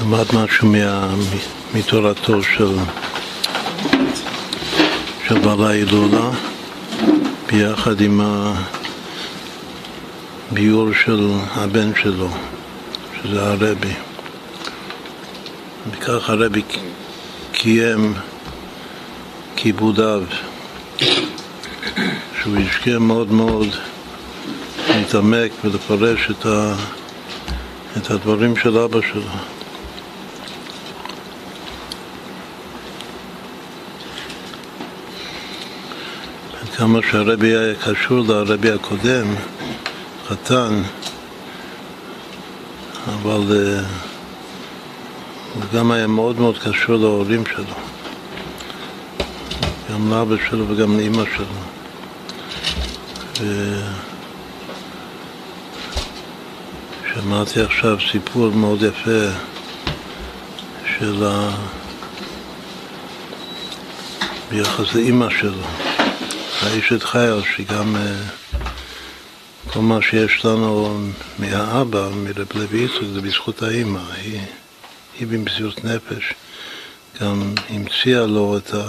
למד משהו מה, מתורתו של, של בעלה הילולה ביחד עם הביור של הבן שלו, שזה הרבי. וכך הרבי קיים כיבודיו, שהוא השקיע מאוד מאוד להתעמק ולפרש את, ה, את הדברים של אבא שלו. כמה שהרבי היה קשור לרבי הקודם, חתן, אבל uh, הוא גם היה מאוד מאוד קשור להורים שלו, גם לאבא שלו וגם לאימא שלו. ו... שמעתי עכשיו סיפור מאוד יפה של ה... ביחס לאימא שלו. האשת חייל, שגם אה, כל מה שיש לנו מהאבא, מרב לוי יצחק, זה בזכות האימא. היא, היא במציאות נפש גם המציאה לו את, ה,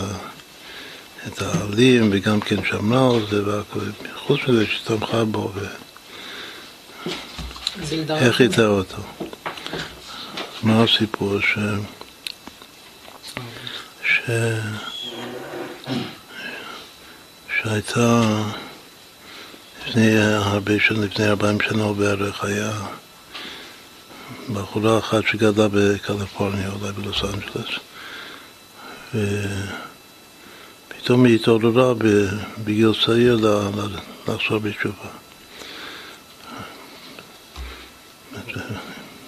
את העלים וגם כן שמרה על זה והכל. חוץ מזה שתמכה בו ואיך היא תראה אותו. מה הסיפור? ש... ש... שהייתה לפני הרבה שנים, לפני 40 שנה בערך, היה בחורה אחת שגדלה בקליפורניה, אולי בלוס אנג'לס, ופתאום היא התעוררה בגיל צעיר לחזור בתשובה.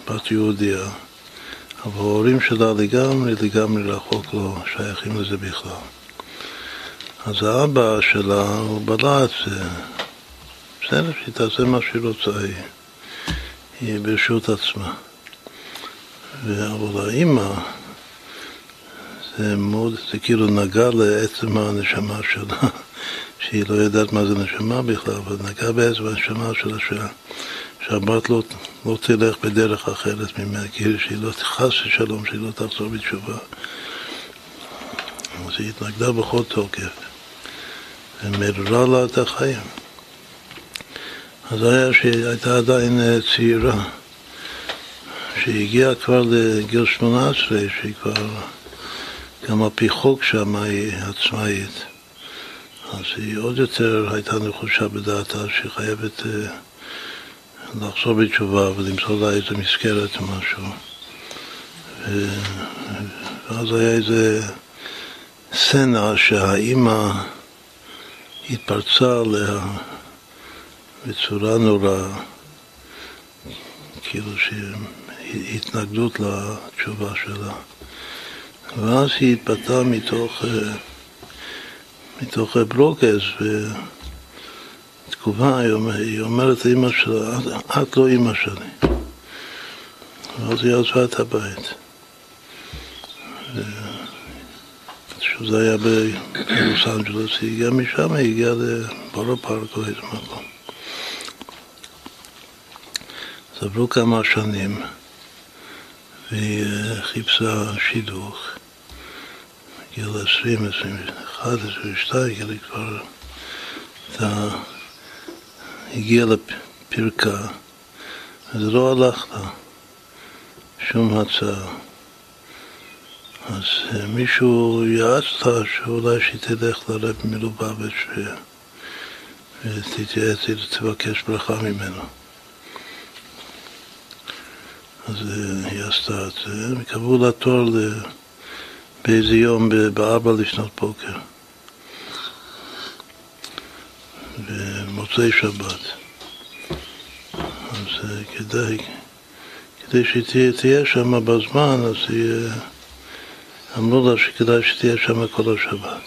בת יהודיה, אבל ההורים שלה לגמרי לגמרי רחוק לא שייכים לזה בכלל. אז האבא שלה, הוא בלע את זה. בסדר, שהיא תעשה מה שהיא רוצה, היא, היא ברשות עצמה. אבל האימא, זה מאוד, זה כאילו נגע לעצם הנשמה שלה, שהיא לא יודעת מה זה נשמה בכלל, אבל נגע בעצם הנשמה שלה, שה, שהבת לא, לא תלך בדרך אחרת ממנה, כאילו שהיא לא, חס ושלום, שהיא לא תחזור בתשובה. אז היא התנגדה בכל תוקף. ומררה לה את החיים. אז היה שהיא הייתה עדיין אה, צעירה, שהגיעה כבר לגיל 18, שהיא כבר, גם על פי חוק שם היא עצמאית. אז היא עוד יותר הייתה נחושה בדעתה שהיא חייבת uh, לחזור בתשובה ולמצוא לה איזה מסגרת או משהו. ואז היה איזה סצנה שהאימא התפרצה עליה בצורה נוראה, כאילו שהתנגדות לתשובה שלה. ואז היא התפתה מתוך, מתוך ברוקס, בתגובה היא אומרת לאמא שלה, את לא אמא שלי. ואז היא עזבה את הבית. שזה היה בלוס אנג'לס, היא הגיעה משם, היא הגיעה לבורו פארק או איזה מקום. אז עברו כמה שנים, והיא אה, חיפשה שידוך. גיל 20, 21, 22, כאילו כבר אתה הגיעה לפרקה, וזה לא הלך לה, שום הצעה. אז אה, מישהו יעץ לה שאולי שהיא תלך לרב מלובביץ' ותתייעץ ותבקש ברכה ממנו. אז אה, היא עשתה את זה, וקבעו לה תור באיזה יום בארבע לפנות בוקר, במוצאי שבת. אז אה, כדאי, כדי שהיא תהיה שם בזמן, אז היא... אמרו לה שכדאי שתהיה שם כל השבת.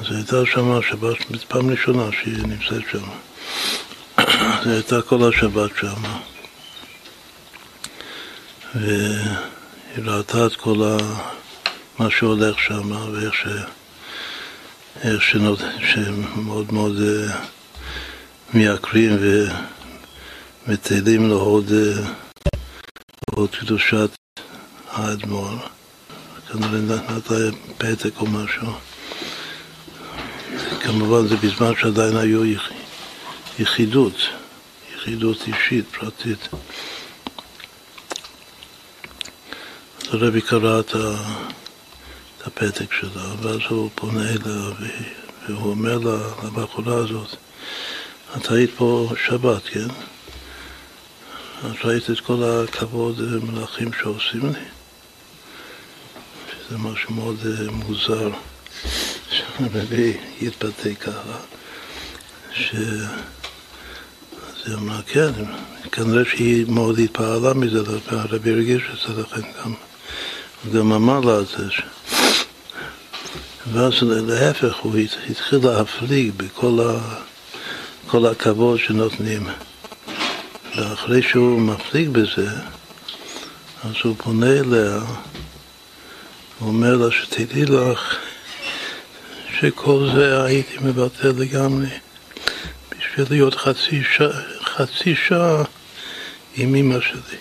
אז היא הייתה שם השבת, פעם ראשונה שהיא נמצאת שם. אז היא הייתה כל השבת שם. והיא ראתה את כל ה... מה שהולך שם, ואיך ש... איך שנות... שמאוד מאוד uh, מייקרים ומטיילים להוד, להוד קדושת האדמו"ר, כנראה נתן פתק או משהו. כמובן זה בזמן שעדיין היו יחידות, יחידות אישית, פרטית. אז הרבי קרא את הפתק שלה, ואז הוא פונה אליה והוא אומר לבחורה הזאת, את היית פה שבת, כן? את ראית את כל הכבוד מלאכים שעושים לי? שזה משהו מאוד אה, מוזר, שהרבי יתבטא ככה, ש... אז היא אמרה, כן, כנראה שהיא מאוד התפעלה מזה, הרבי הרגיש את זה לכן גם, גם אמר לה את זה. ואז להפך, הוא התחיל להפליג בכל ה... כל הכבוד שנותנים. ואחרי שהוא מפליג בזה, אז הוא פונה אליה, אומר לה שתדעי לך שכל זה הייתי מבטל לגמרי בשביל להיות חצי שעה, חצי שעה עם אמא שלי.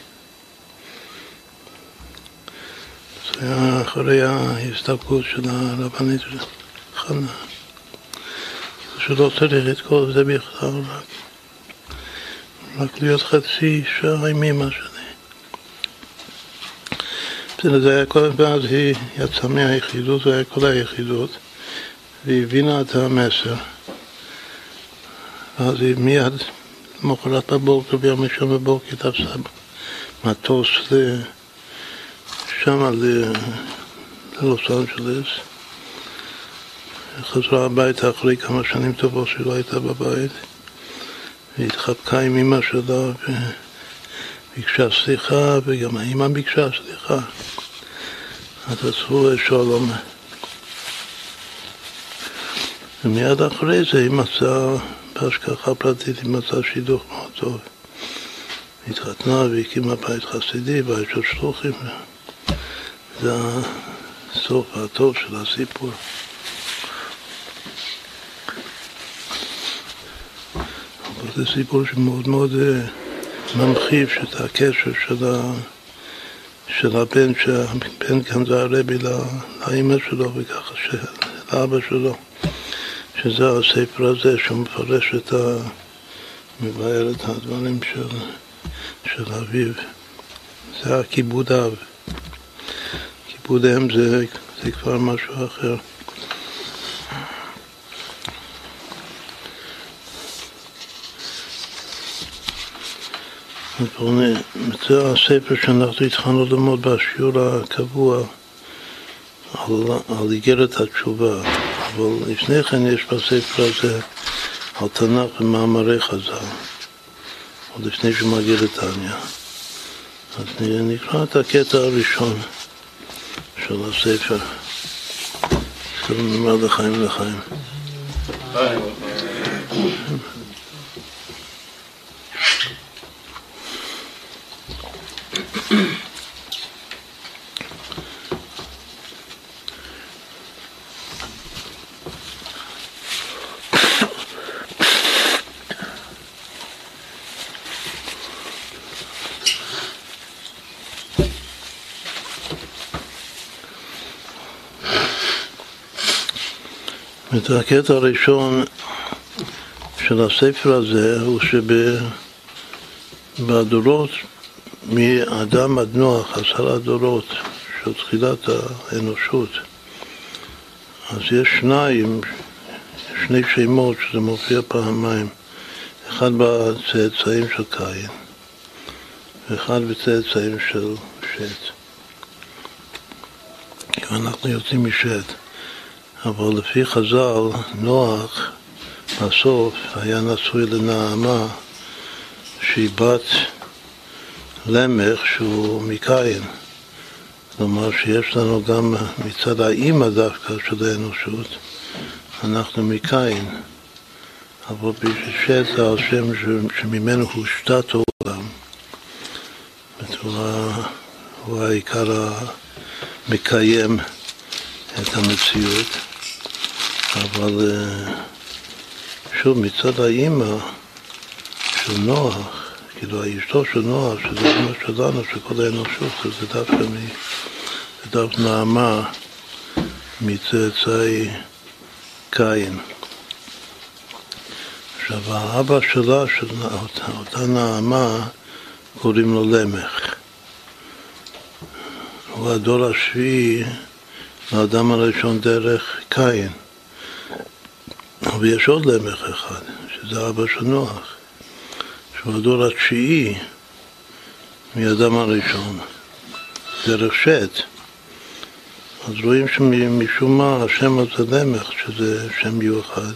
זה היה אחרי ההסתבכות של הרבנית חנה. שלא צריך את כל זה בכלל, רק, רק להיות חצי שעה עם אמא שלי. זה היה כל ואז היא יצאה מהיחידות, זה היה כל היחידות, והיא הבינה את המסר. ואז היא מיד, למחרת בבוקר, ביום ראשון בבוקר, תפסה מטוס שם ללוס אנג'לס. חזרה הביתה אחרי כמה שנים טובות שהיא לא הייתה בבית והתחבקה עם אמא שלה וביקשה סליחה וגם האמא ביקשה סליחה. אז עשו שלום. ומיד אחרי זה היא מצאה, בהשגחה פרטית היא מצאה שידוך מאוד טוב. היא התחתנה והקימה בית חסידי, בית של שלוחים. זה הסוף הטוב של הסיפור. זה סיפור שמאוד מאוד אה, ממחיש את הקשר של, ה, של הבן, שהבן כאן זה הרבי לאימא שלו וככה, לאבא שלו, שזה הספר הזה שמפרש את ה... מבאר את הדברים של, של אביו. זה הכיבוד אב. כיבוד אם זה, זה כבר משהו אחר. זה הספר שאנחנו התחלנו ללמוד בשיעור הקבוע על, איגרת התשובה, אבל לפני כן יש בספר הזה על תנ"ך ומאמרי חז"ל, עוד לפני שהוא מגיע לתניא. אז נקרא את הקטע הראשון של הספר. זה נאמר לחיים לחיים. את הקטע הראשון של הספר הזה הוא שבדורות מאדם עד נוח, עשרה דורות של תחילת האנושות, אז יש שניים, שני שמות שזה מופיע פעמיים, אחד בצאצאים של קין ואחד בצאצאים של שת. אנחנו יוצאים משת. אבל לפי חז"ל, נוח בסוף היה נשוי לנעמה שהיא בת למך שהוא מקין. כלומר שיש לנו גם מצד האימא דווקא של האנושות, אנחנו מקין. אבל בששת זה על שם שממנו הושתת העולם. הוא העיקר המקיים את המציאות. אבל אה, שוב, מצד האימא של נוח, כאילו אשתו של נוח, שזה אמא שלנו, של כל האנושות, זה דווקא, מ... זה דווקא נעמה מצאצאי קין. עכשיו, האבא שלה, של אותה, אותה נעמה, קוראים לו למך. הוא הדור השביעי לאדם הראשון דרך קין. ויש עוד למך אחד, שזה אבא של נוח, שהוא הדור התשיעי מאדם הראשון, דרך שת. אז רואים שמשום מה השם הזה למך, שזה שם מיוחד,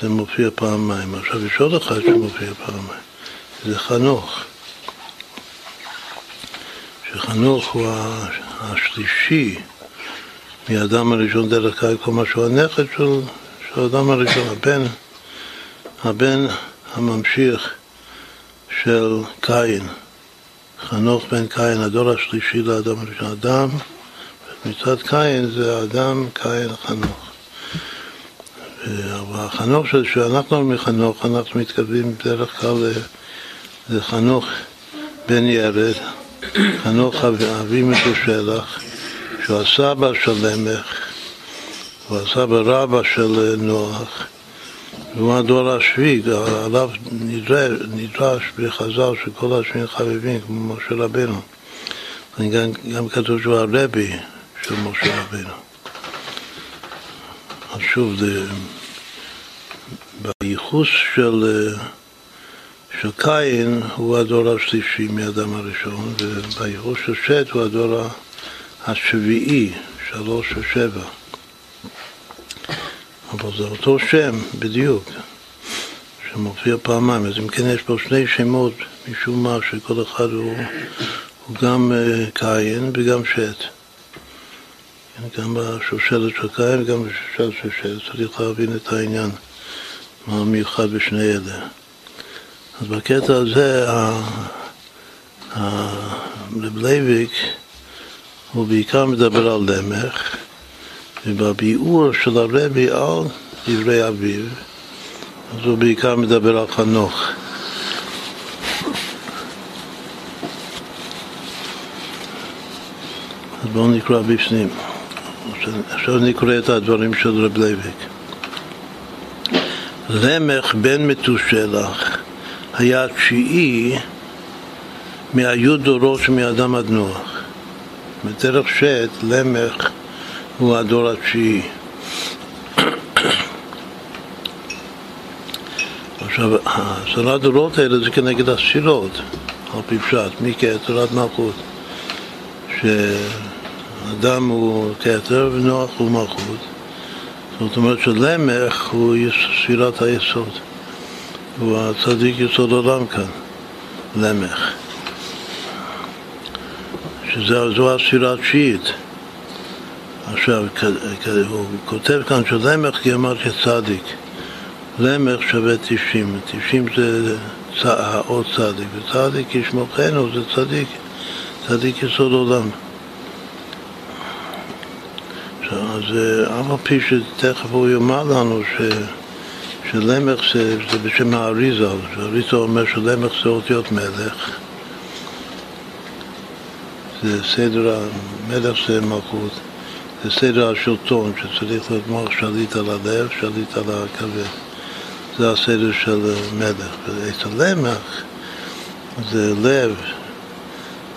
זה מופיע פעמיים. עכשיו יש עוד אחד שמופיע פעמיים, זה חנוך. שחנוך הוא השלישי מהאדם הראשון דרך קין, כלומר שהוא הנכד של, של האדם הראשון, הבן, הבן הממשיך של קין, חנוך בן קין, הדור השלישי לאדם הראשון. אדם, מצד קין זה האדם קין חנוך. והחנוך שאנחנו אומרים חנוך, אנחנו מתכוונים בדרך כלל לחנוך בן ירד, חנוך אבי מתושלח, שהוא הסבא של הוא הסבא רבא של נוח, והוא הדור השביעי, עליו נדרש, נדרש בחז"ל שכל השביעים חביבים, כמו משה רבנו. גם, גם כתוב שהוא הרבי של משה רבנו. אז שוב, זה, בייחוס של, של קין הוא הדור השלישי מאדם הראשון, ובייחוס של שת הוא הדור השביעי, שלוש ושבע. אבל זה אותו שם בדיוק, שמופיע פעמיים. אז אם כן יש פה שני שמות משום מה, שכל אחד הוא, הוא גם אה, קין וגם שת. גם בשושלת של קין וגם בשושלת של שת. צריך להבין את העניין, מה המיוחד בשני אלה. אז בקטע הזה, רב לוי'ק הוא בעיקר מדבר על למך, ובביאור של הרבי על דברי אביו, אז הוא בעיקר מדבר על חנוך. אז בואו נקרא בפנים. עכשיו נקרא את הדברים של רב לוי'ק. למך בן מתושלח היה תשיעי מהיו"ד דורות מאדם עד נוח. בדרך שת, למך הוא הדור התשיעי. עכשיו, עשרה דורות האלה זה כנגד הספירות, על פי פשט, מכתר עד מלכות. שאדם הוא כתר ונוח הוא מלכות. זאת אומרת שלמך הוא ספירת היסוד. הוא הצדיק יסוד עולם כאן, למך. שזו הספירה התשיעית. עכשיו, הוא כותב כאן שלמך כי אמרתי צדיק. למך שווה תשעים, תשעים זה עוד צדיק, וצדיק כשמו הוא זה צדיק, צדיק יסוד עולם. אז אף על פי שתכף הוא יאמר לנו ש, שלמך זה, זה בשם האריזה, האריזה אומר שלמך זה אותיות מלך, זה סדר, המלך זה מלכות, זה סדר השלטון שצריך מוח שליט על הלב, שליט על הכבד. זה הסדר של מלך. ואצל למח זה לב,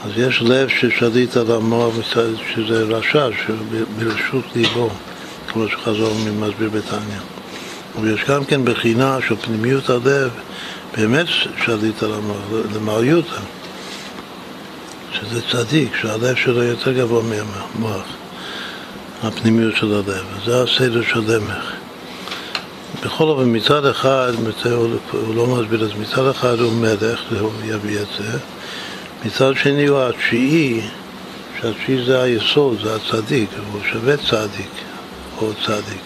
אז יש לב ששליט על המוח, שזה רשע, שברשות ליבו, כמו שחזור ממסביר בתניא. ויש גם כן בחינה של פנימיות הלב, באמת שליט על המוח, למעיותא. שזה צדיק, שהלב שלו יותר גבוה מהמוח, הפנימיות של הלב. זה הסדר של דמך. בכל אופן, מצד אחד, הוא לא מסביר את זה, מצד אחד הוא מלך, והוא יביא את זה, מצד שני הוא התשיעי, שהתשיעי זה היסוד, זה הצדיק, הוא שווה צדיק, או צדיק.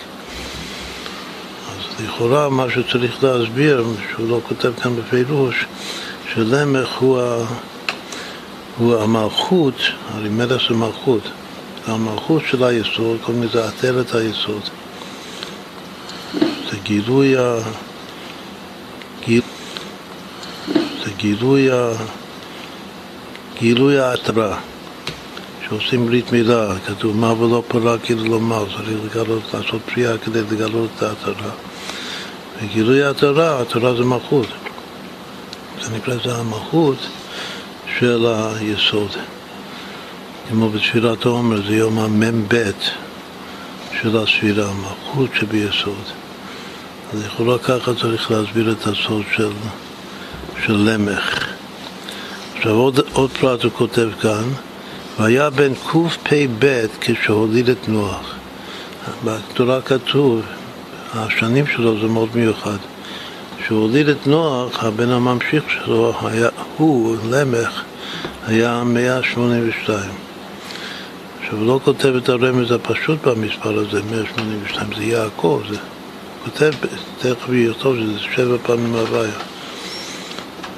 אז לכאורה מה שצריך להסביר, שהוא לא כותב כאן בפירוש, שלמך הוא ה... הוא המלכות, הרי מלך זה מלכות, המלכות של היסוד, קוראים לזה עטרת היסוד. זה גילוי, ה... גיל... זה גילוי, ה... גילוי ההתרה. שעושים ברית מילה, כתוב מה ולא פרה כאילו לומר, צריך לגלות, לעשות פריאה כדי לגלות את ההתרה. וגילוי ההתרה, ההתרה זה מלכות. זה נקרא, זה המלכות של היסוד. כמו בתפילת העומר, זה יום המ"ב של הספירה, המלכות שביסוד. אז לכאורה ככה צריך להסביר את הסוד של, של למך. עכשיו עוד, עוד פרט הוא כותב כאן, והיה בן קפ"ב כשהוליד את נוח. בתורה כתוב, השנים שלו זה מאוד מיוחד. כשהוא הוליד את נוח, הבן הממשיך שלו, היה, הוא, למך, היה 182. עכשיו, הוא לא כותב את הרמז הפשוט במספר הזה, 182, זה יעקב, זה כותב, תכף יכתוב שזה שבע פעמים הוויה.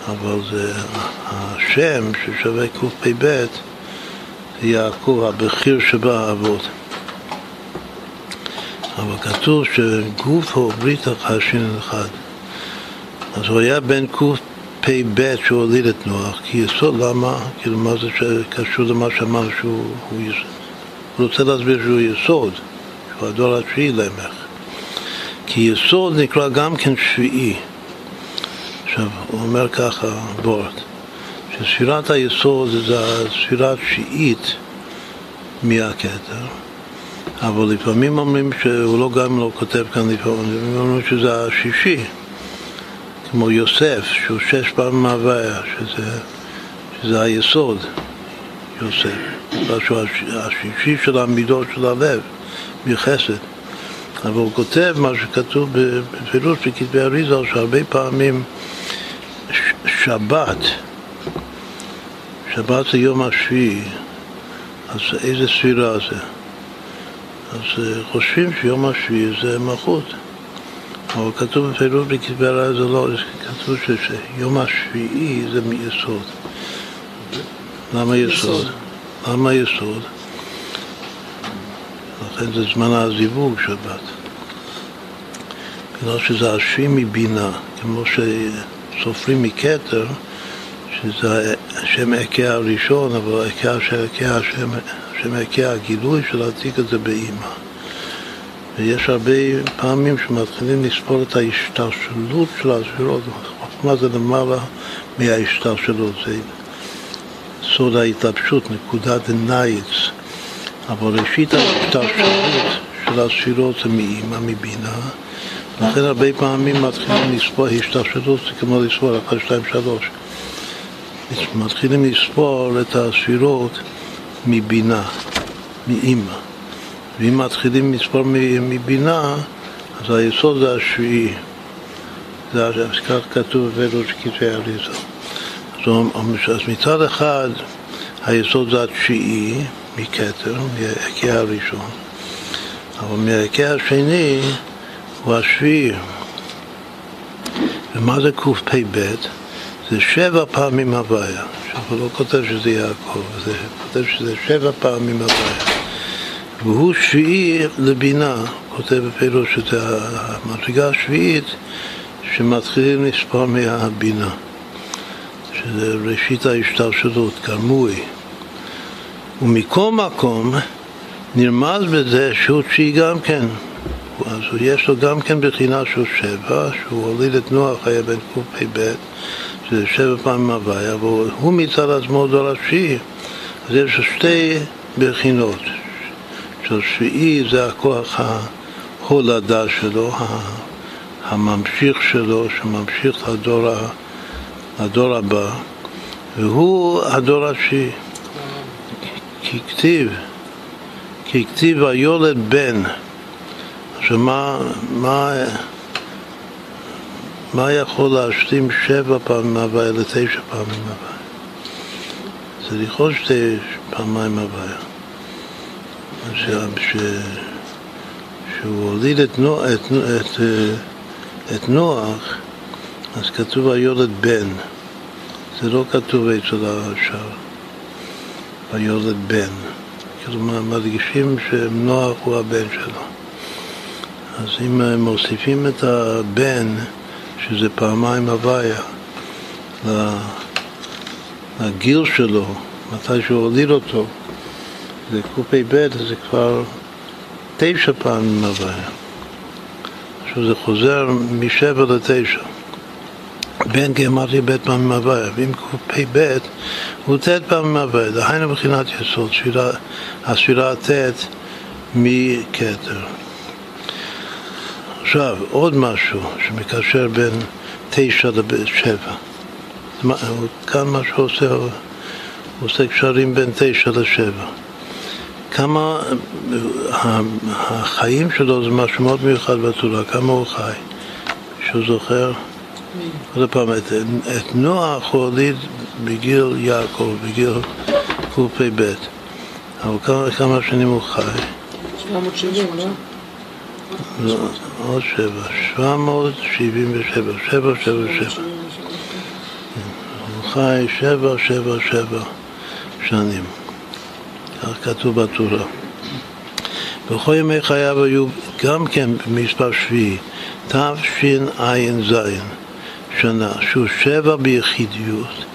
אבל זה השם ששווה קפ"ב יעקב, הבכיר שבאבות. אבל כתוב שגוף הוא ברית החשין אחד. אז הוא היה בן קפ"ב שהוא הוליד את נוח, כי יסוד למה? כאילו מה זה שקשור למה שאמר שהוא רוצה להסביר שהוא יסוד, שהוא הדור התשיעי למך. כי יסוד נקרא גם כן שביעי. עכשיו, הוא אומר ככה, בורד. שספירת היסוד זה הספירה התשיעית מהכתר, אבל לפעמים אומרים שהוא לא גם לא כותב כאן לפעמים, אומרים שזה השישי, כמו יוסף, שהוא שש פעמים מהוויה, שזה, שזה היסוד, יוסף, שהוא השישי של המידות של הלב, מחסד. אבל הוא כותב מה שכתוב בפירוש בכתבי אריזה, שהרבה פעמים שבת שבת זה יום השביעי, אז איזה ספירה זה? אז אה, חושבים שיום השביעי זה מלכות. אבל כתוב בפירוש בכתבי הרעי זה לא, כתוב שיום השביעי זה מיסוד. למה יסוד? למה יסוד? לכן זה זמן הזיווג שבת. בגלל שזה השביעי מבינה, כמו שסופרים מכתר, שזה השם עקה הראשון, אבל עקה עקה, השם, השם עקה הגילוי של להציג את זה באימא. ויש הרבה פעמים שמתחילים לספור את ההשתלשלות של הספירות, מה זה למעלה מההשתלשלות, זה סוד ההתלבשות, נקודת נייץ, אבל ראשית ההשתלשלות של הספירות זה מאימא, מבינה, לכן הרבה פעמים מתחילים לספור השתלשלות, זה כמו לספור 1, 2, 3. מתחילים לספור את הספירות מבינה, מאימא. ואם מתחילים לספור מבינה, אז היסוד זה השביעי. זה כך כתוב בבראש כתבי אריזה. אז מצד אחד היסוד זה התשיעי מכתר, מהעקה הראשון, אבל מהעקה השני הוא השביעי. ומה זה קפ"ב? זה שבע פעמים הוויה. עכשיו לא כותב שזה יעקב, זה כותב שזה שבע פעמים הוויה. והוא שביעי לבינה, כותב בפירוש שזה המדרגה השביעית שמתחילים לספור מהבינה, שזה ראשית ההשתלשלות, כרמוי. ומכל מקום נרמז בזה תשיעי גם כן. אז יש לו גם כן בחינה של שבע, שהוא הוליד את נוח, היה בן קפ"ב, שזה שבע פעמים הוויה, והוא מצד עצמו דור השביעי. אז יש שתי בחינות. של שביעי זה הכוח ההולדה שלו, הממשיך שלו, שממשיך לדור, לדור הבא, והוא הדור השביעי. כי כתיב, כי כתיב היולד בן. עכשיו מה, מה מה יכול להשלים שבע פעמים הוויה לתשע פעמים הוויה? זה לכאורה שתי פעמיים הוויה. שהוא הוליד את, נוח, את, את, את נוח, אז כתוב היולד בן. זה לא כתוב אצל השאר, היולד בן. כאילו מדגישים שנוח הוא הבן שלו. אז אם מוסיפים את הבן, שזה פעמיים הוויה הגיל שלו, מתי שהוא הוליד אותו, זה קפ"ב, זה כבר תשע פעמים הוויה. עכשיו זה חוזר משבע לתשע. בין גמרתי בית פעמים הוויה, ואם קפ"ב הוא ט' פעמים הוויה, דהיינו מבחינת יסוד, הספירה ט' מכתר. עכשיו, עוד משהו שמקשר בין תשע לשבע. כאן מה שהוא עושה, הוא עושה קשרים בין תשע לשבע. כמה החיים שלו זה משהו מאוד מיוחד בתורה, כמה הוא חי. מישהו זוכר? עוד פעם, את, את נוח הוא הוליד בגיל יעקב, בגיל קפ"ב. אבל כמה, כמה שנים הוא חי? 770, לא? לא, עוד שבע, 777, שבע, שבע, שבע. הוא חי שבע, שבע, שבע שנים. כך כתוב בתורה. בכל ימי חייו היו גם כן במספר שביעי, תשע"ז שנה, שהוא שבע ביחידיות,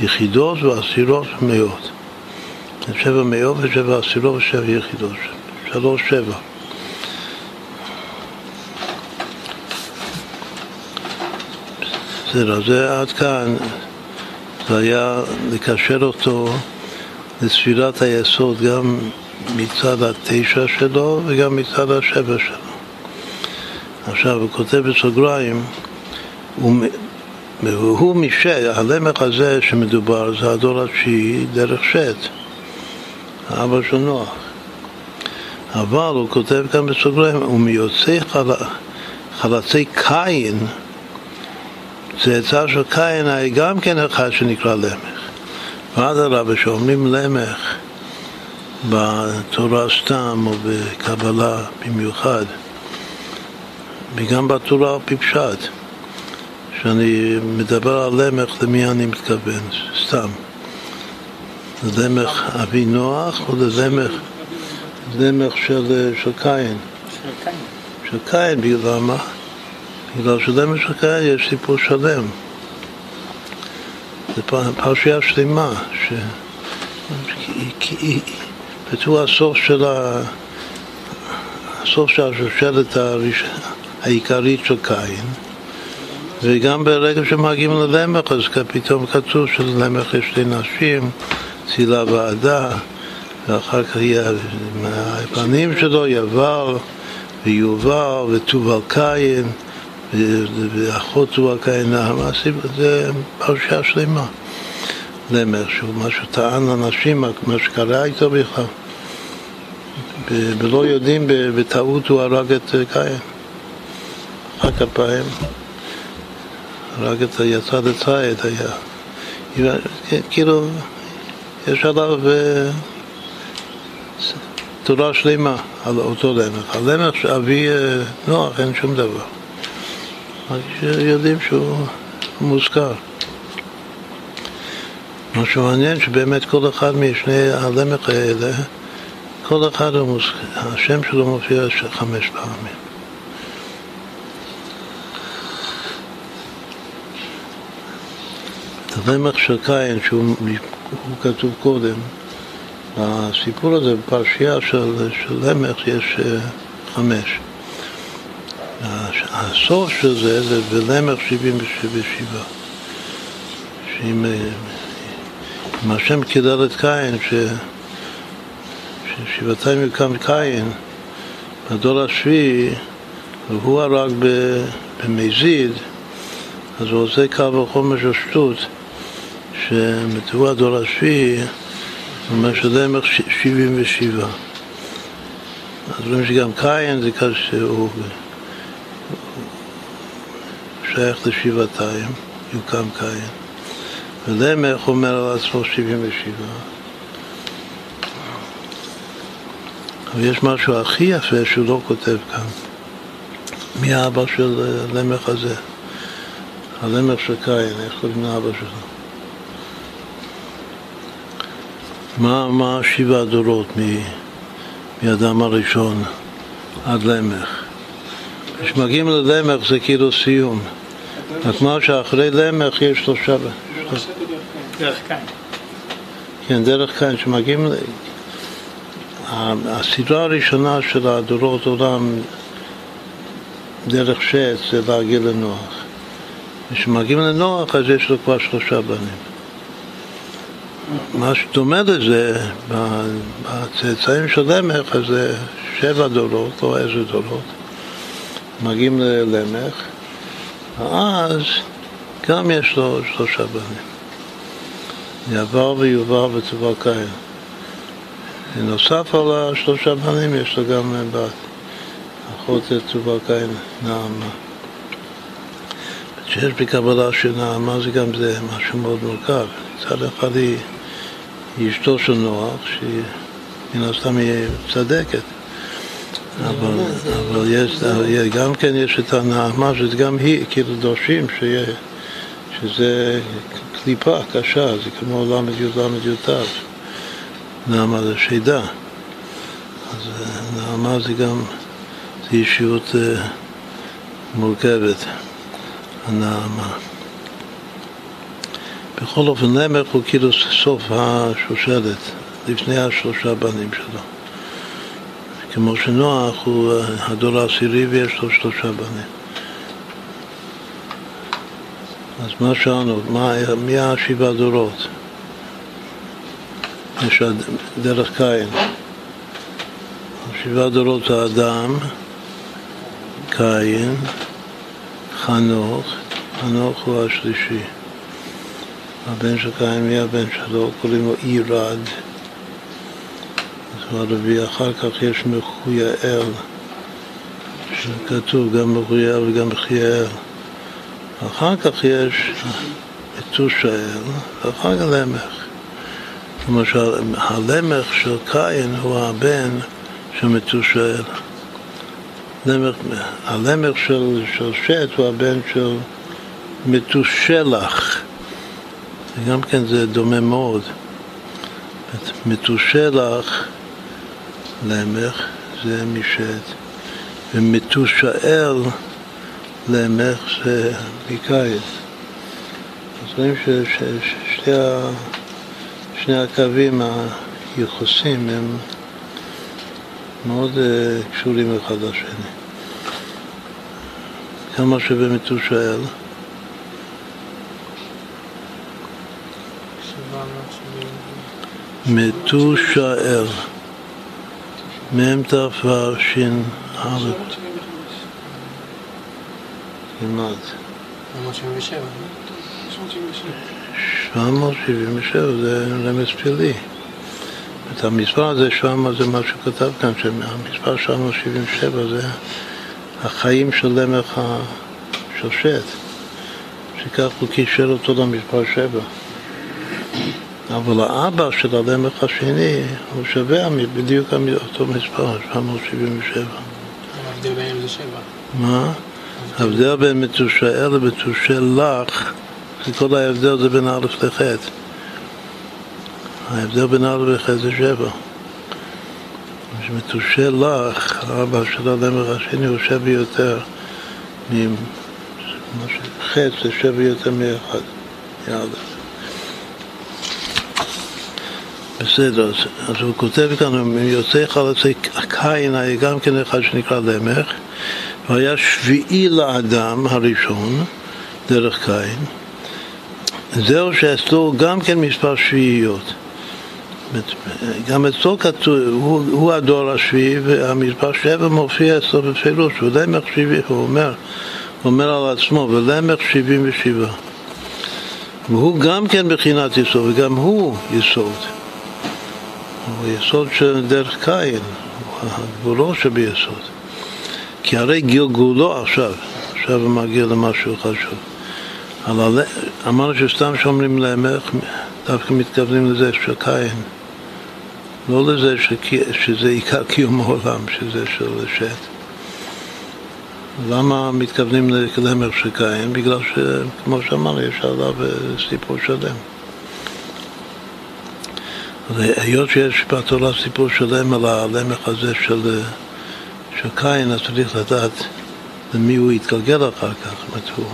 יחידות ועשירות ומאות. שבע מאות ושבע עשירות ושבע יחידות, שלוש שבע. בסדר, זה עד כאן, זה היה לקשר אותו לספירת היסוד גם מצד התשע שלו וגם מצד השבע שלו. עכשיו, הוא כותב בסוגריים, והוא משת, הלמך הזה שמדובר זה הדור התשיעי דרך שת, האבא של נוח. אבל הוא כותב כאן בסוגריים, ומיוצאי חל... חלצי קין, צאצא של קין היה גם כן אחד שנקרא למך. ואדרבה, שאומרים למך בתורה סתם או בקבלה במיוחד, וגם בתורה בפשט, כשאני מדבר על למך, למי אני מתכוון? סתם. למך אבי נוח או ללמך למך של, של קין? של קין, בגלל מה? בגלל שלמך של קין יש סיפור שלם. זה פרשייה שלמה, ש... בטוח הסוף של ה... הסוף של השושלת. העיקרית של קין, וגם ברגע שמגיעים ללמך, אז פתאום כתוב שללמך יש שתי נשים, צילה ועדה, ואחר כך מהפנים שלו יבר ויובל וטובל קין. ואחות תובל קין זה פרשה שלמה. למר, שהוא מה שטען לנשים, מה שקרה איתו בכלל. ולא יודעים, בטעות הוא הרג את קין. אחר כפיים, הרג את, יצא לציד, היה. כאילו, יש עליו אה, תורה שלמה על אותו למח. הלמח שאבי אה, נוח אין שום דבר. רק שיודעים שהוא מוזכר. מה שמעניין שבאמת כל אחד משני הלמך האלה, כל אחד הוא מוזכר, השם שלו מופיע חמש פעמים. הלמך של קין, שהוא כתוב קודם, הסיפור הזה בפרשייה של, של למך יש אה, חמש. הסוף של זה זה בלמך שבעים ושבעה. שאם השם קילל את קין, ש... ששבעתיים יוקם קין, בדור השביעי, והוא הרג במזיד, אז הוא עושה קו וחומר של שטות, שמתאו הדור השביעי, הוא אומר שלמך שבעים ושבעה. אז רואים שגם קין זה כזה שהוא... שייך לשבעתיים, יוקם קין. ולמך אומר על עצמו שבעים ושבעה. אבל יש משהו הכי יפה שהוא לא כותב כאן. מי האבא של למך הזה? הלמך של קין, איך קוראים לאבא שלו? מה, מה שבעה דורות מאדם הראשון עד למך? כשמגיעים ללמך זה כאילו סיום. רק מה שאחרי למך יש שלושה... דרך קין. כן, דרך כאן, שמגיעים, הסדרה הראשונה של הדורות עולם דרך שץ זה להגיע לנוח. כשמגיעים לנוח אז יש לו כבר שלושה בנים. מה שדומה לזה, בצאצאים של למך, אז זה שבע דורות, לא איזה דורות, מגיעים ללמך, ואז גם יש לו שלושה בנים. יעבר ויובר ותובל קין. נוסף על השלושה בנים יש לו גם בת, אחות קין, נעמה. כשיש בקבלה של נעמה זה גם זה משהו מאוד מורכב. מצד אחד היא, היא אשתו של נוח, שהיא מן הסתם היא צדקת. אבל, אבל יש, גם כן יש את הנעמה, שזה גם היא, כאילו דורשים שיהיה, שזה קליפה קשה, זה כמו ל"י ל"י נעמה זה שידה. אז אה, נעמה זה גם, זה אישיות מורכבת, הנעמה. בכל אופן, נמך הוא כאילו סוף השושלת, לפני השלושה בנים שלו. כמו שנוח הוא הדור העשירי ויש לו שלושה בנים. אז מה שאלנו, מי השבעה דורות? יש דרך קין. שבעה דורות זה אדם, קין, חנוך, חנוך הוא השלישי. הבן של קין, מי הבן שלו? קוראים לו עירד. אז הוא הרביעי. אחר כך יש מחויאל, שכתוב גם מחויאל וגם מחייאל. אחר כך יש מתושאל, ואחר כך למך. למשל, הלמך של קין הוא הבן של מתושאל. הלמך של, של שט הוא הבן של מתושלח. גם כן זה דומה מאוד. מתושלח, למך, זה משט, ומתושאל למך זה מקייס. אז רואים ששני הקווים היחוסים הם מאוד אה, קשורים אחד לשני. כמה שבמתושאל מתושאל מ"ת ש"א כמעט. 777. 777 זה רמז פלילי. את המספר הזה, 700 זה מה שכתב כאן, שהמספר 777 זה החיים של למך של שט, שכך הוא קישר אותו למספר 7. אבל האבא של הלמך השני הוא שווה בדיוק אותו מספר, 777. ההבדל ביניהם זה 7. מה? ההבדל בין מתושאל למתושלח, כל ההבדל זה בין א' לח'. ההבדל בין א' לח' זה שבע. מתושלח, האבא של הלמר השני הוא שבע יותר, ח' זה שבע יותר מאחד, מא'. בסדר, אז הוא כותב כאן, יוצא חלצי קין היה גם כן אחד שנקרא למך הוא היה שביעי לאדם הראשון, דרך קין. זהו שאצלו גם כן מספר שביעיות. גם אצלו כתוב, הוא, הוא הדור השביעי, והמספר שבע מופיע אצלו בפירוש, ולמך שבעי, הוא אומר, הוא אומר על עצמו, ולמך שבעים ושבעה. והוא גם כן בחינת יסוד, וגם הוא יסוד. הוא יסוד של דרך קין, הגבולו שביסוד. כי הרי גלגולו עכשיו, עכשיו הוא מגיע למשהו חשוב. אבל אמרנו שסתם שאומרים למלך, דווקא מתכוונים לזה של קין. לא לזה שזה עיקר קיום העולם, שזה של שט. למה מתכוונים למלך של קין? בגלל שכמו שאמרנו, יש עליו סיפור שלם. היות שיש בתורה סיפור שלם על הלמך הזה של... של קין, אז צריך לדעת למי הוא יתגלגל אחר כך, זאת אומרת, הוא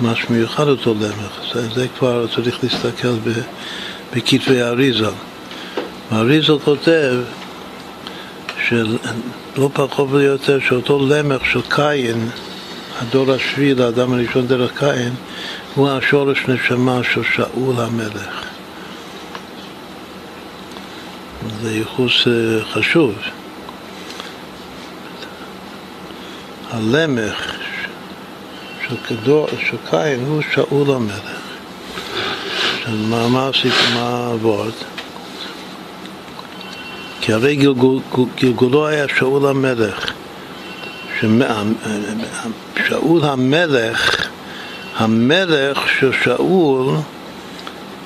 ממש מיוחד אותו למך. זה, זה כבר צריך להסתכל בכתבי אריזה. ואריזה כותב שלא פחות ויותר שאותו למח של קין, הדור השביעי לאדם הראשון דרך קין, הוא השורש נשמה של שאול המלך. זה ייחוס אה, חשוב. הלמך של, כדור, של קין הוא שאול המלך. מה, מה העבוד? כי הרי גלגול, גלגולו היה שאול המלך. שאול המלך, המלך של שאול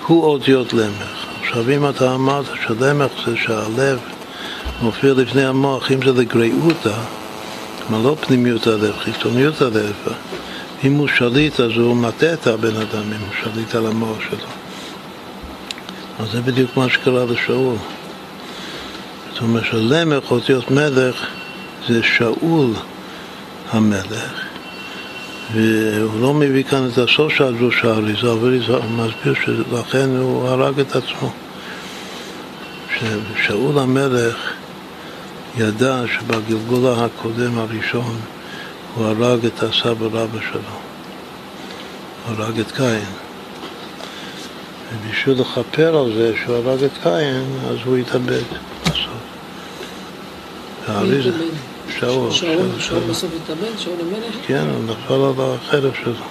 הוא אותיות למך. עכשיו אתה אמרת שלמך זה שהלב מופיע לפני המוח, אם זה לגריעותא, כלומר לא פנימיות הלב, חיצוניות הלב, אם הוא שליט אז הוא מטה את הבן אדם, אם הוא שליט על המוח שלו. אז זה בדיוק מה שקרה לשאול. זאת אומרת שלמך, אותיות מלך, זה שאול המלך, והוא לא מביא כאן את הסוף של הדרוש האריזה, אבל הוא מסביר שלכן הוא הרג את עצמו. ששאול המלך ידע שבגלגול הקודם הראשון הוא הרג את הסבא רבא שלו, הרג את קין. ובשביל לכפר על זה שהוא הרג את קין, אז הוא התאבד בסוף. מי התאבד? שאול. שאול בסוף התאבד? שאול המלך? כן, הוא נפל על החרב שלו.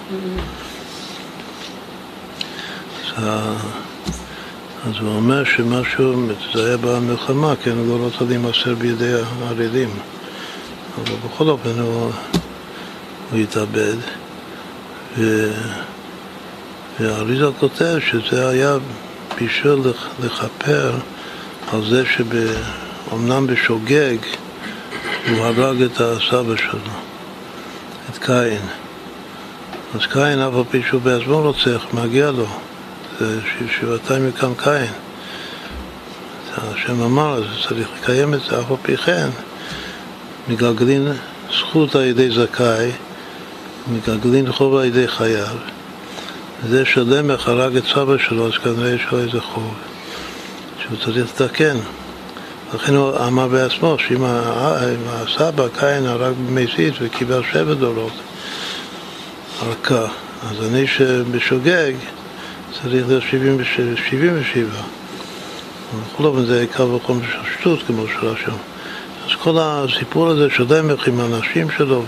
אז הוא אומר שמשהו, זה היה במלחמה, כן, הוא לא רצה להימסר בידי הערלים. אבל בכל אופן הוא, הוא התאבד. ו... והאריזה כותב שזה היה בשביל לכפר על זה שאומנם בשוגג הוא הרג את הסבא שלו, את קין. אז קין, אף על פי שהוא בעצמו רוצח, מגיע לו. זה שבעתיים יקם קין. השם אמר, אז צריך לקיים את זה, אף על פי כן. מגלגלין זכות על ידי זכאי, מגלגלין חוב על ידי חייב. זה שלמך הרג את סבא שלו, אז כנראה יש לו איזה חוב שהוא צריך לתקן. לכן הוא אמר בעצמו שאם הסבא קין הרג במזיד וקיבל שבע דורות כך, אז אני שבשוגג צריך להיות 77. בכל אופן זה קו וחום של שטות כמו שרשם. אז כל הסיפור הזה של דמך עם הנשים שלו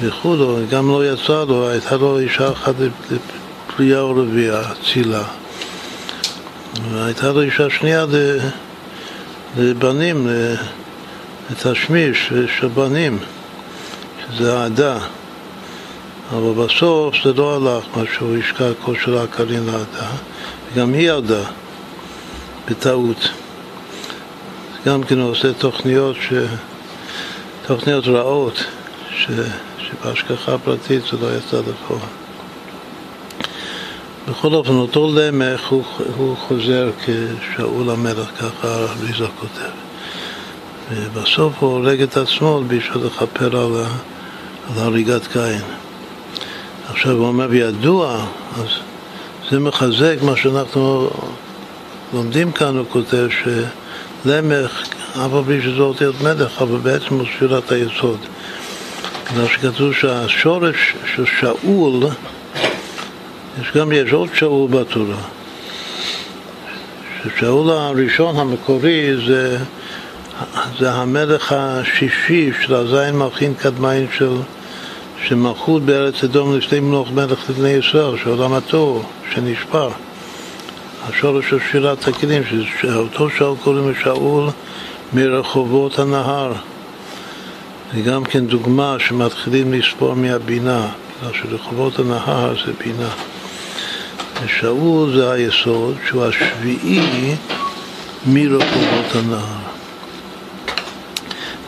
וכו', גם לא יצא לו, הייתה לו אישה אחת לפליאה או רביעה, צילה. והייתה לו אישה שנייה לבנים, לתשמיש של בנים, שזה העדה. אבל בסוף זה לא הלך, מה שהוא השקע כושר הקרין לעדה, וגם היא ירדה בטעות. גם כן הוא עושה תוכניות, ש... תוכניות רעות, ש... שבהשגחה פרטית זה לא יצא לפועל. בכל אופן, אותו למך הוא, הוא חוזר כשאול המלך, ככה אריזה כותב. ובסוף הוא הורג את עצמו בשביל לכפר על, על הריגת קין. עכשיו הוא אומר, וידוע, אז זה מחזק מה שאנחנו לומדים כאן, הוא כותב שלמך, אף על פי שזה אותיות מלך, אבל בעצם הוא ספירת היסוד. בגלל שכתוב שהשורש של שאול, יש גם יש עוד שאול בתורה. ששאול הראשון המקורי זה, זה המלך השישי של הזין מלכין קדמיים של שמלכות בארץ אדום לפני מלוך מלך לבני ישראל, שעולם התוהו, שנשבר. השורש של שירת הכלים, שאותו שאול קוראים לשאול מרחובות הנהר. זה גם כן דוגמה שמתחילים לספור מהבינה, בגלל שרחובות הנהר זה בינה. ושאול זה היסוד, שהוא השביעי מרחובות הנהר.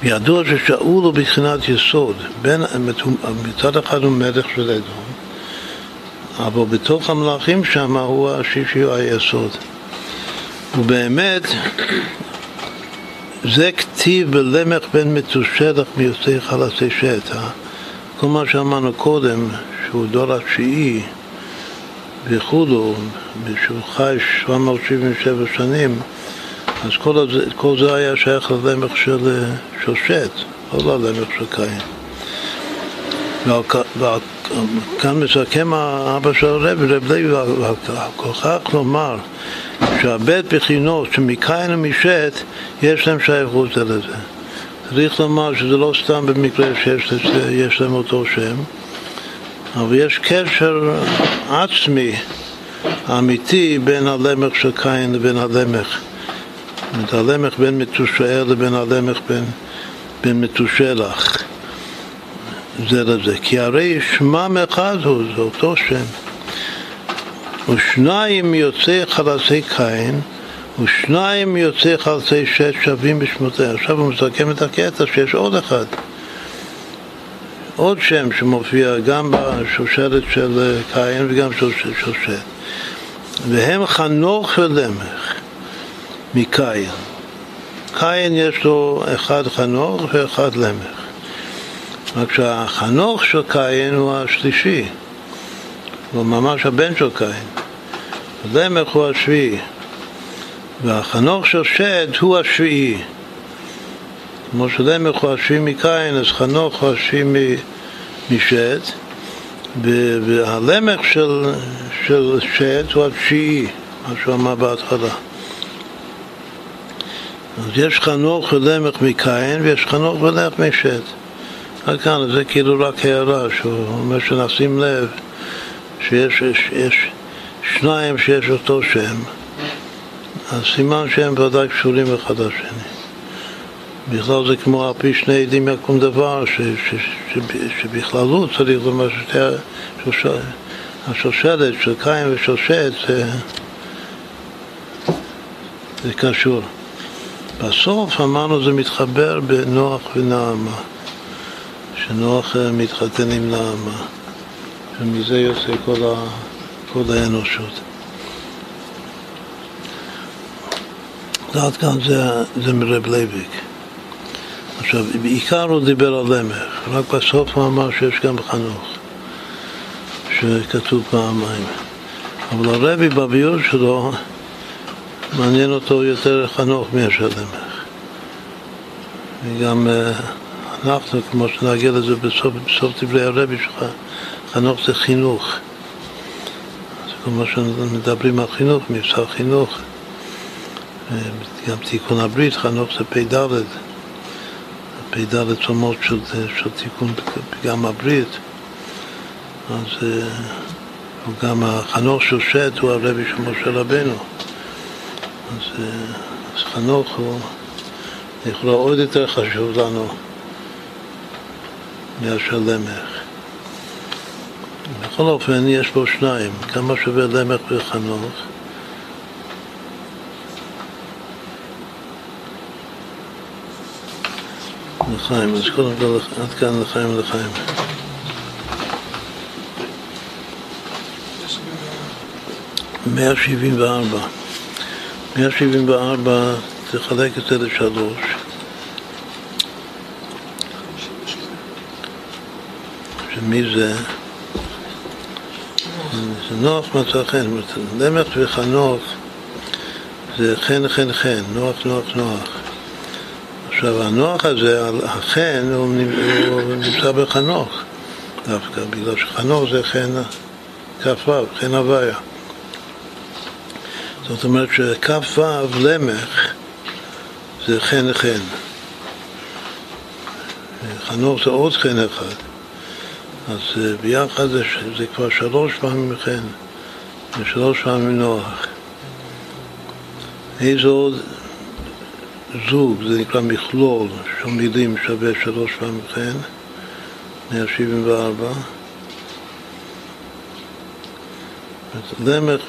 וידוע ששאול הוא בחינת יסוד, בין, מצד אחד הוא מלך של אדום, אבל בתוך המלאכים שם הוא השישי היסוד. ובאמת, זה כתיב בלמך בין מתושלח מיוצאי חלצי שטע. כל מה שאמרנו קודם, שהוא דור התשיעי, וכולו, שהוא חי 777 שנים, אז כל, הזה, כל זה היה שייך ללמך של שושת, לא ללמך של קין. וכאן מסכם האבא של הרב, רב לוי, כל כך לומר שהבית בחינות שמקין ומשת יש להם שייכות לזה. צריך לומר שזה לא סתם במקרה שיש להם אותו שם, אבל יש קשר עצמי אמיתי בין הלמך של קין לבין הלמך. את הלמך בין מתושאל לבין הלמך בין, בין מתושלח. זה לזה. כי הרי שמם אחד הוא, זה אותו שם. ושניים יוצאי חלצי קין ושניים יוצאי חלצי שש שווים בשמותיה. עכשיו הוא מסכם את הקטע שיש עוד אחד. עוד שם שמופיע גם בשושלת של קין וגם שושלת. והם חנוך ולמך מקין. קין יש לו אחד חנוך ואחד למך. רק שהחנוך של קין הוא השלישי, הוא ממש הבן של קין. למך הוא השביעי. והחנוך של שד הוא השביעי. כמו שלמך הוא השביעי מקין, אז חנוך הוא השביעי משד, והלמך של, של שד הוא התשיעי, מה שהוא אמר בהתחלה. אז יש חנוך ולמך מקין ויש חנוך ולמך משד. עד כאן זה כאילו רק הערה, שהוא אומר שנשים לב שיש יש, יש שניים שיש אותו שם, אז סימן שהם ודאי קשורים אחד לשני. בכלל זה כמו על פי שני עדים יקום דבר, ש, ש, ש, שבכללות צריך לומר ששתי השושלת של קין ושל שת זה, זה קשור. בסוף אמרנו זה מתחבר בנוח ונעמה, שנוח מתחתן עם נעמה, ומזה יוצא כל, ה, כל האנושות. עד כאן זה, זה מרב לוי'ק. עכשיו, בעיקר הוא דיבר על למך, רק בסוף הוא אמר שיש גם חנוך, שכתוב פעמיים. אבל הרבי בביור שלו, מעניין אותו יותר חנוך מאשר למך. וגם אה, אנחנו, כמו שנגיע לזה בסוף, בסוף דברי הרבי שלך, חנוך זה חינוך. זה כמו שמדברים על חינוך, מבצע חינוך. אה, גם תיקון הברית, חנוך זה פ"ד. פ"ד צומות של, של תיקון פגם הברית, אז הוא גם החנוך של שט הוא הרבי של משה רבנו. אז, אז חנוך הוא לכאורה עוד יותר חשוב לנו מאשר למך. בכל אופן יש פה שניים, כמה שווה למך וחנוך. לחיים, אז קודם כל עד כאן לחיים ולחיים. מאה שבעים וארבע. מאה שבעים וארבע, תחלק את זה לשלוש. שמי זה? זה נוח מצא חן, למך וחנוך זה חן חן חן, נוח נוח נוח. עכשיו, הנוח הזה, החן, הוא נמצא בחנוך דווקא, בגלל שחנוך זה חן כ"ו, חן הוויה. זאת אומרת שכ"ו למך זה חן חן. חנוך זה עוד חן אחד. אז ביחד זה, זה כבר שלוש פעמים חן ושלוש פעמים נוח. איזה עוד זוג, זה נקרא מכלול של מילים שווה שלוש פעמים חן, 174. למך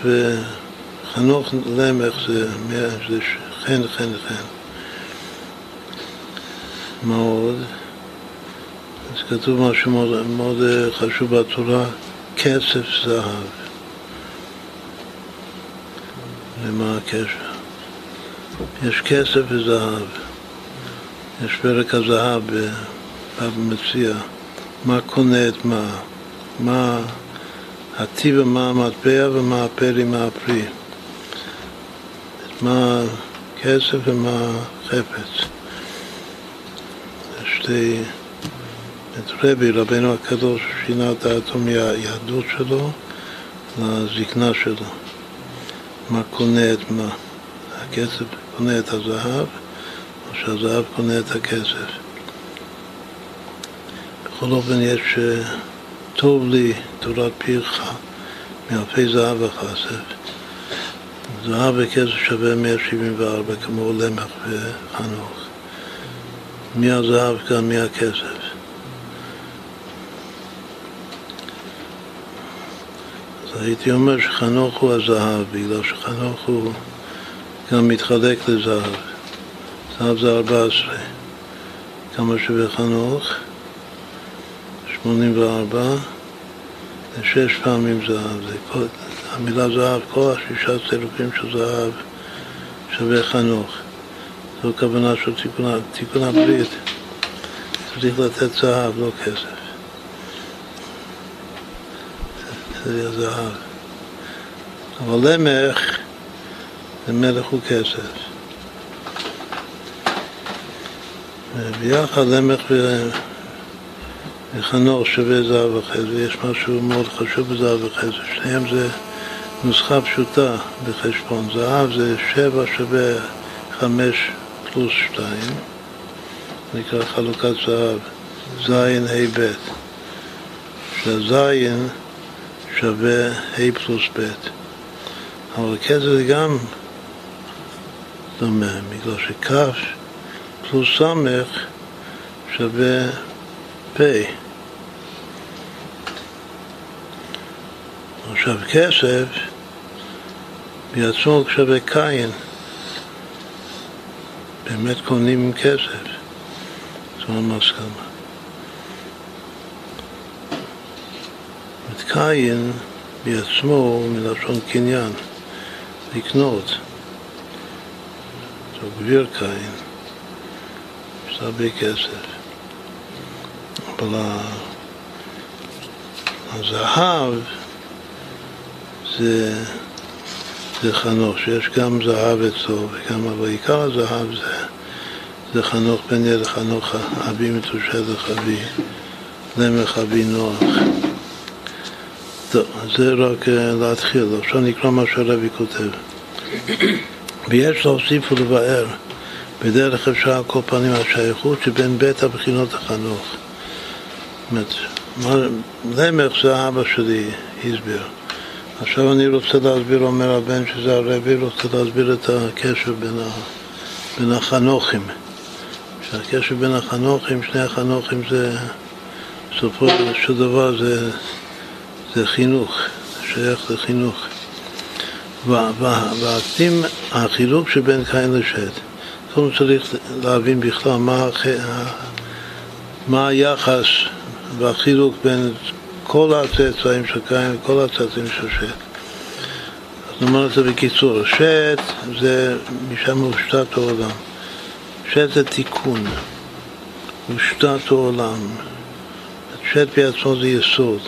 וחנוך למך זה, זה חן, חן, חן. מה עוד? אז כתוב משהו מאוד, מאוד חשוב בתורה, כסף זהב. למה הקשר? יש כסף וזהב. יש פרק הזהב בבבא מציע, מה קונה את מה, מה הטיב ומה המטבע ומה הפרי מה הפרי. מה כסף ומה חפץ. שתי... את רבי, רבנו הקדוש, שינה את דעתו מהיהדות שלו לזקנה שלו. מה קונה את מה? הכסף קונה את הזהב, או שהזהב קונה את הכסף. בכל אופן יש אה, טוב לי תורת פיך מאלפי זהב וכסף. זהב וכסף שווה 174 כמו למח וחנוך. מי הזהב גם מי הכסף. אז הייתי אומר שחנוך הוא הזהב, בגלל שחנוך הוא גם מתחלק לזהב. זהב זה 14. כמה שווה חנוך? 84. זה שש פעמים זהב. זה המילה זהב, כל השישה צירופים של זהב שווה חנוך. זו הכוונה של תיקון, הברית. צריך לתת זהב, לא כסף. זה יהיה זהב. אבל למך, זה מלך הוא כסף. וביחד למך וחנוך שווה זהב וחסד, ויש משהו מאוד חשוב בזהב וחסד. שניהם זה נוסחה פשוטה בחשבון. זהב זה שבע שווה חמש פלוס שתיים, נקרא חלוקת זהב, זין, ה', ב', שהזין שווה ה' פלוס ב', אבל כסף גם דומה, בגלל שכ' פלוס ס' שווה פ'. עכשיו כסף בעצמו שווה קין. באמת קונים עם כסף. זו המסקנה. קין בעצמו מלשון קניין, לקנות. זו גביר קין, יש הרבה כסף. אבל הזהב זה, זה חנוך, שיש גם זהב אצלו, וגם, אבל עיקר הזהב זה, זה חנוך בן ילד, חנוך אבי מתושלך אבי, למך אבי נוח. טוב, זה רק אה, להתחיל, עכשיו נקרא מה שהרבי כותב. ויש להוסיף ולבאר בדרך אפשר על כל פנים השייכות שבין בית הבחינות החנוך. זאת אומרת, למך זה אבא שלי הסביר. עכשיו אני רוצה להסביר, אומר הבן שזה הרבי, רוצה להסביר את הקשר בין, ה, בין החנוכים. שהקשר בין החנוכים, שני החנוכים זה, בסופו של דבר זה, זה חינוך, שייך לחינוך. והקדים החילוק שבין קין לשת. קודם צריך להבין בכלל מה, מה היחס והחילוק בין כל הצאצאים של קין וכל הצאצאים של שת. אז נאמר את זה בקיצור, שת זה משם הושתת העולם. שת זה תיקון, הושתת העולם. שת בעצמו זה יסוד.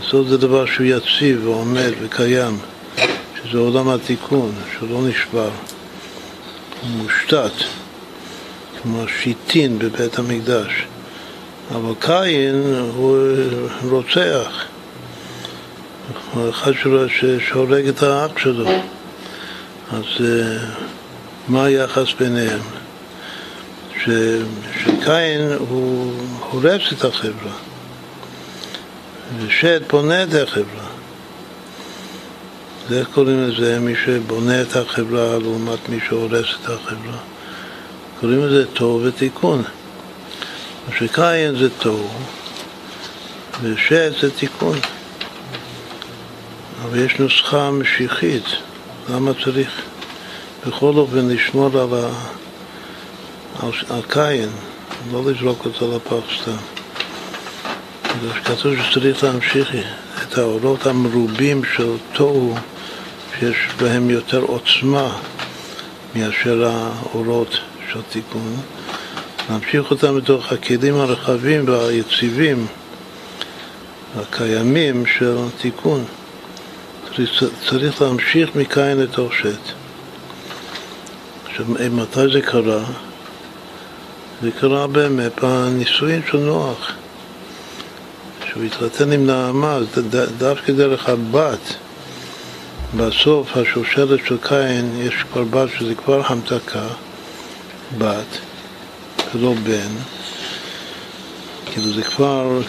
יסוד זה דבר שהוא יציב ועומד וקיים, שזה עולם התיקון, שהוא לא נשבר. הוא מושתת, כמו שיטין בבית המקדש. אבל קין הוא רוצח, הוא אחד שהורג את האח שלו. אז אה, מה היחס ביניהם? ש, שקין הוא הורס את החברה, ושד בונה את החברה. זה איך קוראים לזה? מי שבונה את החברה לעומת מי שהורס את החברה. קוראים לזה טוב ותיקון. שקין זה תוהו ושת זה תיקון. אבל יש נוסחה משיחית, למה צריך בכל אופן לשמור על, ה... על... על קין, לא לזרוק אותו לפח סתם. כתוב שצריך להמשיך את האורות המרובים של תוהו, שיש בהם יותר עוצמה מאשר האורות של תיקון. להמשיך אותם בתוך הכלים הרחבים והיציבים הקיימים של תיקון. צריך, להמשיך מקין לתוך שת. עכשיו, מתי זה קרה? זה קרה באמת בנישואין של נוח. שהוא התחתן עם נעמה, דווקא דרך הבת. בסוף השושלת של קין יש כבר בת שזה כבר המתקה, בת, ולא בן. כאילו זה כבר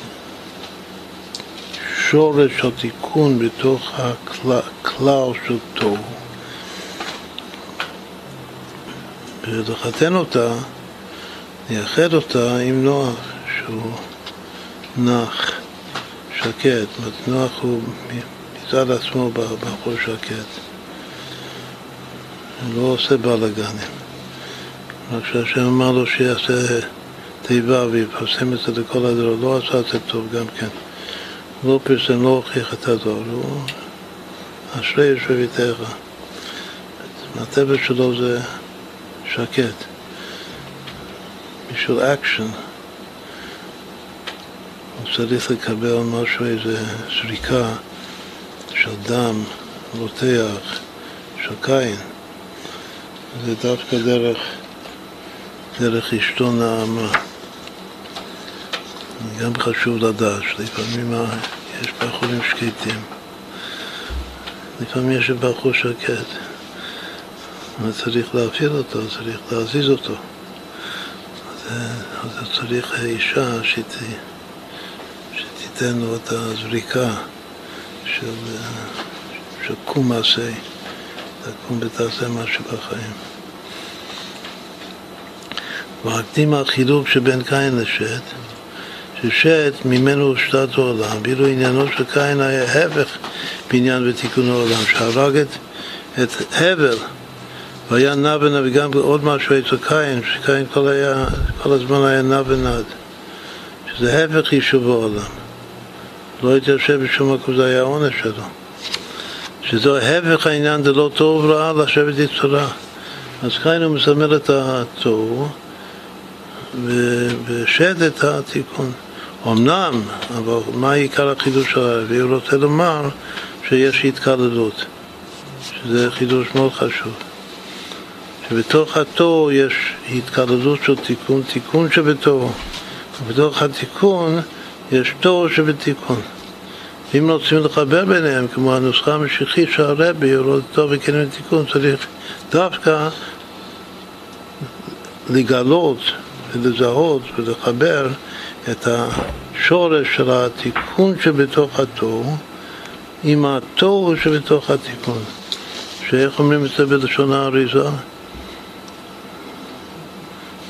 שורש התיקון בתוך הכלל של תוהו. ולחתן אותה, לייחד אותה עם נוח, שהוא נח, שקט. נוח הוא מצד עצמו בחור שקט. הוא לא עושה בלאגנים. רק שהשם אמר לו שיעשה תיבה ויפרסם את זה לכל הדור, לא עשה את זה טוב גם כן. לא פרסם, לא הוכיח את הדור, הוא אשרי יושביתך. הטבע שלו זה שקט. בשביל אקשן הוא צריך לקבל משהו, איזה זריקה של דם רותח, של קין. זה דווקא דרך, דרך אשתו נעמה. גם חשוב לדעת שלפעמים יש בחורים שקטים, לפעמים יש בחור שקט, וצריך להפעיל אותו, צריך להזיז אותו. אז צריך אישה שת, שתיתן לו את הזריקה של, של קום מעשה, תקום ותעשה משהו בחיים. והקדים החילוק שבין קין לשת, ששת ממנו הושתת העולם, ואילו עניינו של קין היה ההפך בעניין ותיקון העולם, שהרג את, את הבל והיה נע ונד, וגם עוד משהו אצל קין, שקין כל, היה, כל הזמן היה נע ונד, שזה ההפך יישוב העולם. לא התיישב בשום מקום, זה היה העונש שלו. שזה ההפך העניין, זה לא טוב רע לשבת יצורה. אז קין הוא מסמל את הטוב ושד את התיקון. אמנם, אבל מה עיקר החידוש של הרבי? הוא רוצה לומר שיש התקללות, שזה חידוש מאוד חשוב. שבתוך התור יש התקללות של תיקון, תיקון שבתור. ובתוך התיקון יש תור שבתיקון. אם רוצים לחבר ביניהם, כמו הנוסחה המשיחית של הרבי, לא טוב וכן תיקון, צריך דווקא לגלות ולזהות ולחבר את השורש של התיקון שבתוך התור עם התור שבתוך התיקון. שאיך אומרים את זה בלשון האריזה?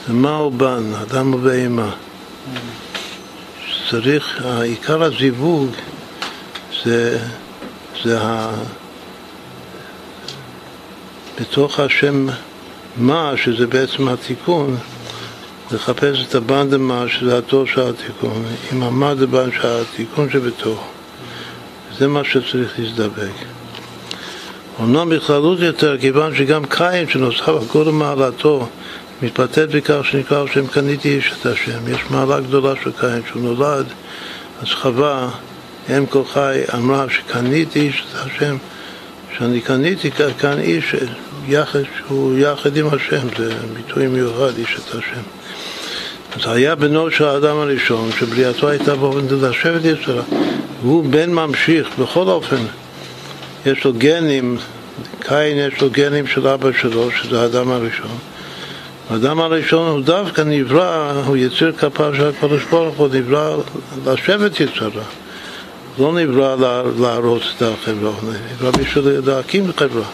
מה הוא בן, אדם ובהמה. צריך, עיקר הזיווג זה, זה ה... בתוך השם מה, שזה בעצם התיקון, לחפש את הבן דמה, שזה התור של התיקון, עם המה דבן של התיקון שבתור. זה מה שצריך להזדבק. אומנם בכללות יותר, כיוון שגם קין שנוסף על כל מעלתו מתבטאת בכך שנקרא השם קניתי איש את השם. יש מעלה גדולה של קין, שהוא נולד, אז חווה, אם כל חי, אמרה שקניתי איש את השם, שאני קניתי כאן איש יחד, שהוא יחד עם השם, זה ביטוי מיוחד, איש את השם. אז היה בנו של האדם הראשון, שבריאתו הייתה באופן זה לשבת יצרה, והוא בן ממשיך, בכל אופן, יש לו גנים, קין יש לו גנים של אבא שלו, שזה האדם הראשון. האדם הראשון הוא דווקא נברא, הוא יציר כפיו של הקדוש ברוך הוא, נברא לשבת יצרה. לא נברא להרוס את החברה, נברא בשביל להקים חברה.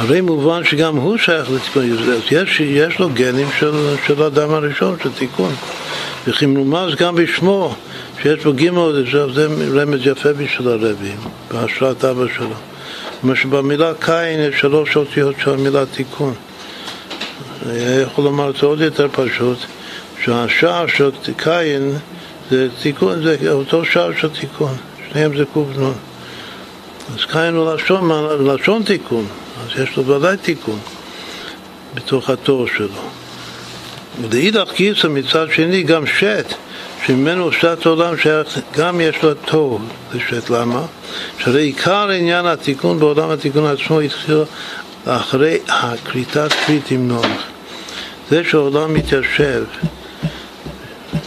הרי מובן שגם הוא שייך לתיקון, יש, יש לו גנים של, של האדם הראשון, של תיקון. וכי מרומז גם בשמו, שיש בו גימל, זה רמז יפה בשביל הרבי, בהשראת אבא שלו. כלומר שבמילה קין יש שלוש אותיות של המילה תיקון. יכול לומר את זה עוד יותר פשוט, שהשער של קין זה תיקון, זה אותו שער של תיקון, שניהם זה נון. אז קין הוא לשון, לשון תיקון, אז יש לו ודאי תיקון בתוך התור שלו. ולאידך גיסא מצד שני גם שת, שממנו הושתת העולם שגם יש לו תוהו לשת. למה? שהרי עיקר עניין התיקון בעולם התיקון עצמו התחיל אחרי הכריתת ברית עם נוח. זה שהעולם מתיישב,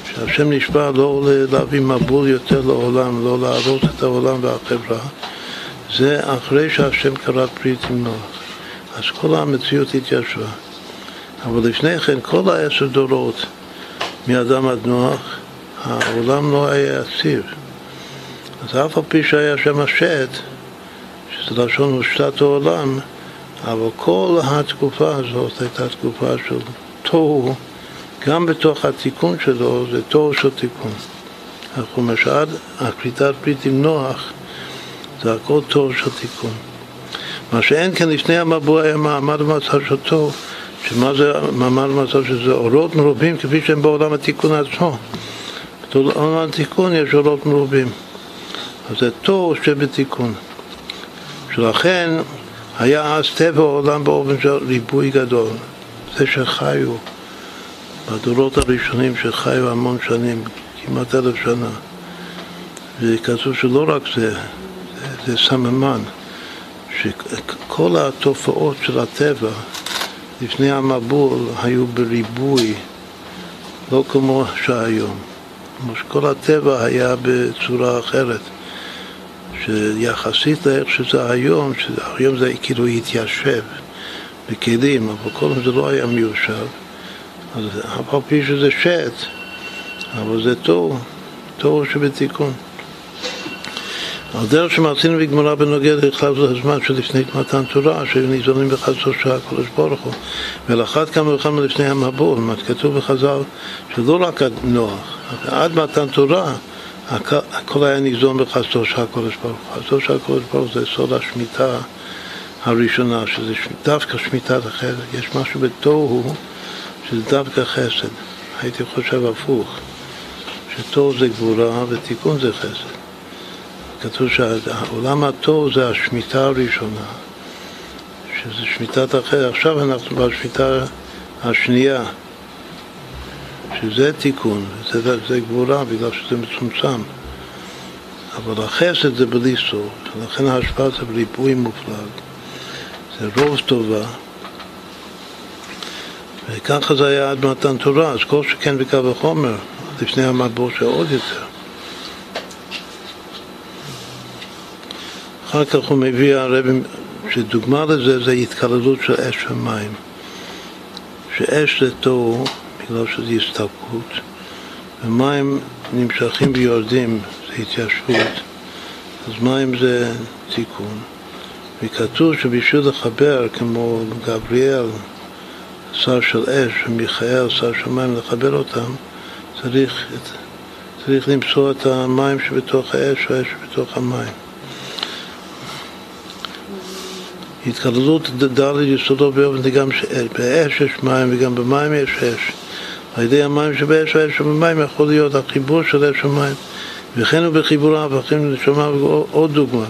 שהשם נשבע לא להביא מבול יותר לעולם, לא להרוס את העולם והחברה, זה אחרי שהשם קרא ברית עם נוח. אז כל המציאות התיישבה. אבל לפני כן, כל העשר דורות, מאדם עד נוח, העולם לא היה יציב. אז אף על פי שהיה שם השט, שזה לשון הושתת העולם, אבל כל התקופה הזאת הייתה תקופה של תוהו, גם בתוך התיקון שלו זה תוהו של תיקון. אנחנו אומר שעד הכריתת ברית עם נוח זה הכל תוהו של תיקון. מה שאין כן לפני המבוא היה מעמד ומצב של תוהו, שמה זה מעמד ומצב שזה אורות מרובים כפי שהם בעולם התיקון עצמו. בעולם התיקון יש אורות מרובים. אז זה תוהו שבתיקון. שלכן היה אז טבע העולם באופן של ריבוי גדול. זה שחיו בדורות הראשונים שחיו המון שנים, כמעט אלף שנה. וכתוב שלא רק זה, זה, סממן, שכל התופעות של הטבע לפני המבול היו בריבוי, לא כמו שהיום. כמו שכל הטבע היה בצורה אחרת. שיחסית לאיך שזה היום, שהיום זה כאילו התיישב בכלים, אבל קודם זה לא היה מיושב, אז אף פי שזה שט, אבל זה תור, תור שבתיקון. על דרך שמרצינו בגמרא בנוגע לכלל זה הזמן שלפני מתן תורה, שהיו ניזונים בחסו של הקדוש ברוך הוא, ולאחת כמה וכמה לפני המבול, מה כתוב בחז"ל, שלא רק נוח, עד מתן תורה הכל היה ניזון בחסדו של הקודש ברוך הוא. חסדו של הקודש ברוך זה סוד השמיטה הראשונה, שזה דווקא שמיטת החסד. יש משהו בתוהו שזה דווקא חסד. הייתי חושב הפוך, שתוהו זה גבורה ותיקון זה חסד. כתוב שהעולם התוהו זה השמיטה הראשונה, שזה שמיטת החסד. עכשיו אנחנו בשמיטה השנייה. שזה תיקון, זה, זה גבורה בגלל שזה מצומצם. אבל החסד זה בלי סוף, לכן ההשפעה זה בריבוי מופלג. זה רוב טובה, וככה זה היה עד מתן תורה, אז כל שכן בקו החומר, לפני המבוא שעוד יותר. אחר כך הוא מביא הרב, שדוגמה לזה זה התקללות של אש ומים. שאש זה תוהו בגלל שזה הסתלקות, ומים נמשכים ויורדים, זה התיישבות, אז מים זה תיקון. וכתוב שבשביל לחבר, כמו גבריאל, שר של אש, ומיכאל, שר של מים, לחבר אותם, צריך, צריך למצוא את המים שבתוך האש והאש שבתוך המים. התקללות ד' יסודו באופן גם באש יש מים וגם במים יש אש. על ידי המים שבאש והאש שבמים יכול להיות החיבור של אש ומים. וכן הוא בחיבור ההפכים לנשמה עוד דוגמה.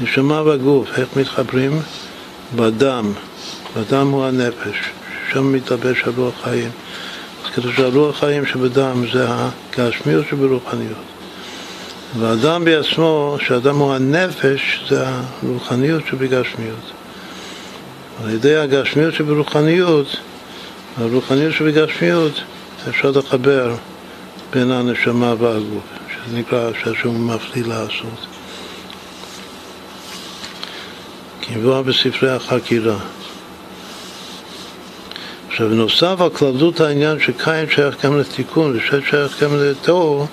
נשמה והגוף, איך מתחברים? בדם. בדם הוא הנפש, שם מתלבש הרוח חיים. אז כתוב שהרוח חיים שבדם זה הגשמיות שברוחניות. והאדם בעצמו, שאדם הוא הנפש, זה הרוחניות שבגשמיות. על ידי הגשמיות שברוחניות הרוחניות שבגשמיות אפשר לחבר בין הנשמה והגוף, שזה נקרא שהשם מפליא לעשות. כמבואה בספרי החקירה. עכשיו, נוסף על כללות העניין שקין שייך גם לתיקון ושת שייך גם לטהור,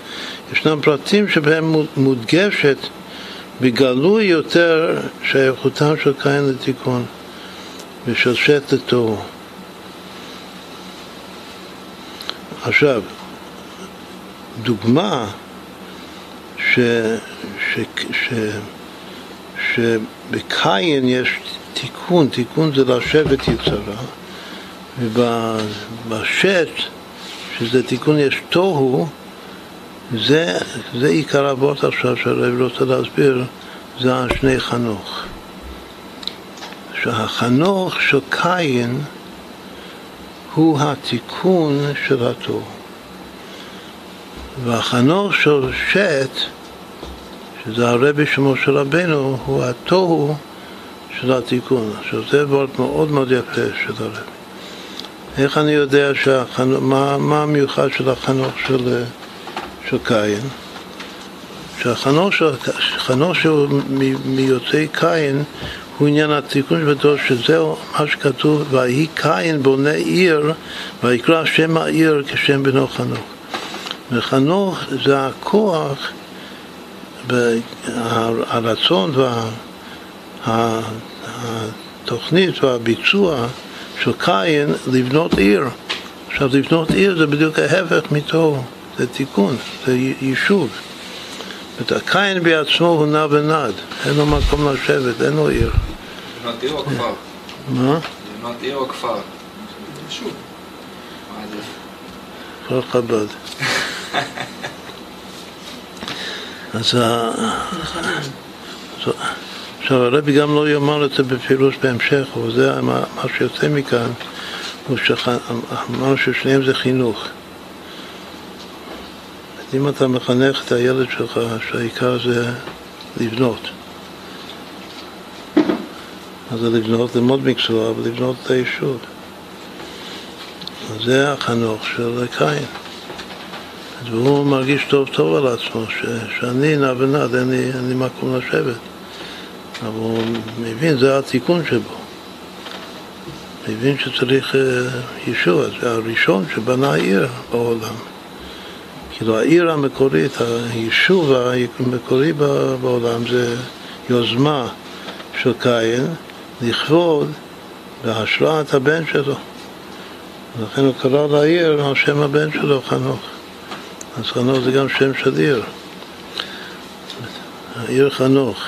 ישנם פרטים שבהם מודגשת בגלוי יותר שייכותם של קין לתיקון ושל שת לטהור. עכשיו, דוגמה ש, ש, ש, שבקין יש תיקון, תיקון זה לשבת יצרה, ובשת, שזה תיקון יש תוהו, זה, זה עיקר אבות עכשיו שהרב רוצה להסביר, זה השני חנוך. שהחנוך של קין הוא התיקון של התור. והחנוך של שת, שזה הרבי של משה רבנו, הוא התוהו של התיקון. עכשיו זה וורט מאוד מאוד יפה של הרבי. איך אני יודע שהחנוך, מה, מה המיוחד של החנוך של, של קין? שהחנוך של, מיוצאי קין הוא עניין התיקון שבתור שזהו מה שכתוב ויהי קין בונה עיר ויקרא שם העיר כשם בנו חנוך. וחנוך זה הכוח והרצון והתוכנית והביצוע של קין לבנות עיר. עכשיו לבנות עיר זה בדיוק ההפך מתוהו, זה תיקון, זה יישוב. הקין בעצמו הוא נע ונד, אין לו מקום לשבת, אין לו עיר. לבנות עיר או כפר? מה? לבנות עיר או כפר? שוב. מה זה? כפר חב"ד. אז ה- עכשיו הרבי גם לא יאמר את זה בפירוש בהמשך, אבל זה מה שיוצא מכאן, הוא שאמר ששניהם זה חינוך. אז אם אתה מחנך את הילד שלך שהעיקר זה לבנות, אז זה לבנות, ללמוד מקצוע, אבל לבנות את היישוב. זה החנוך של קין. אז הוא מרגיש טוב טוב על עצמו, ש, שאני נע ונד, אין לי, אין לי מקום לשבת. אבל הוא מבין, זה התיקון שבו. מבין שצריך אה, ישוע, זה הראשון שבנה עיר בעולם. כאילו העיר המקורית, היישוב המקורי בעולם זה יוזמה של קין לכבוד בהשראת הבן שלו. לכן הוא קרא לעיר על שם הבן שלו, חנוך. אז חנוך זה גם שם של עיר. העיר חנוך.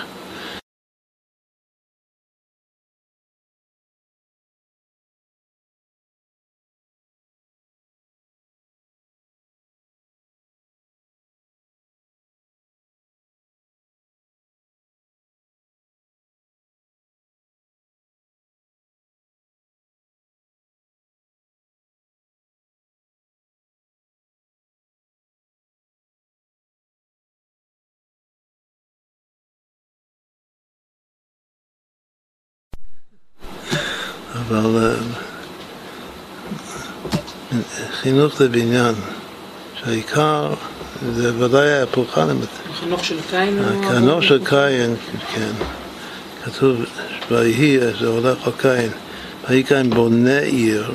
חינוך לבניין, שהעיקר זה ודאי היה פולחן, החנוך של קין הוא... החנוך של קין, כן, כתוב ויהי, זה הולך על קין, ויהי קין בונה עיר,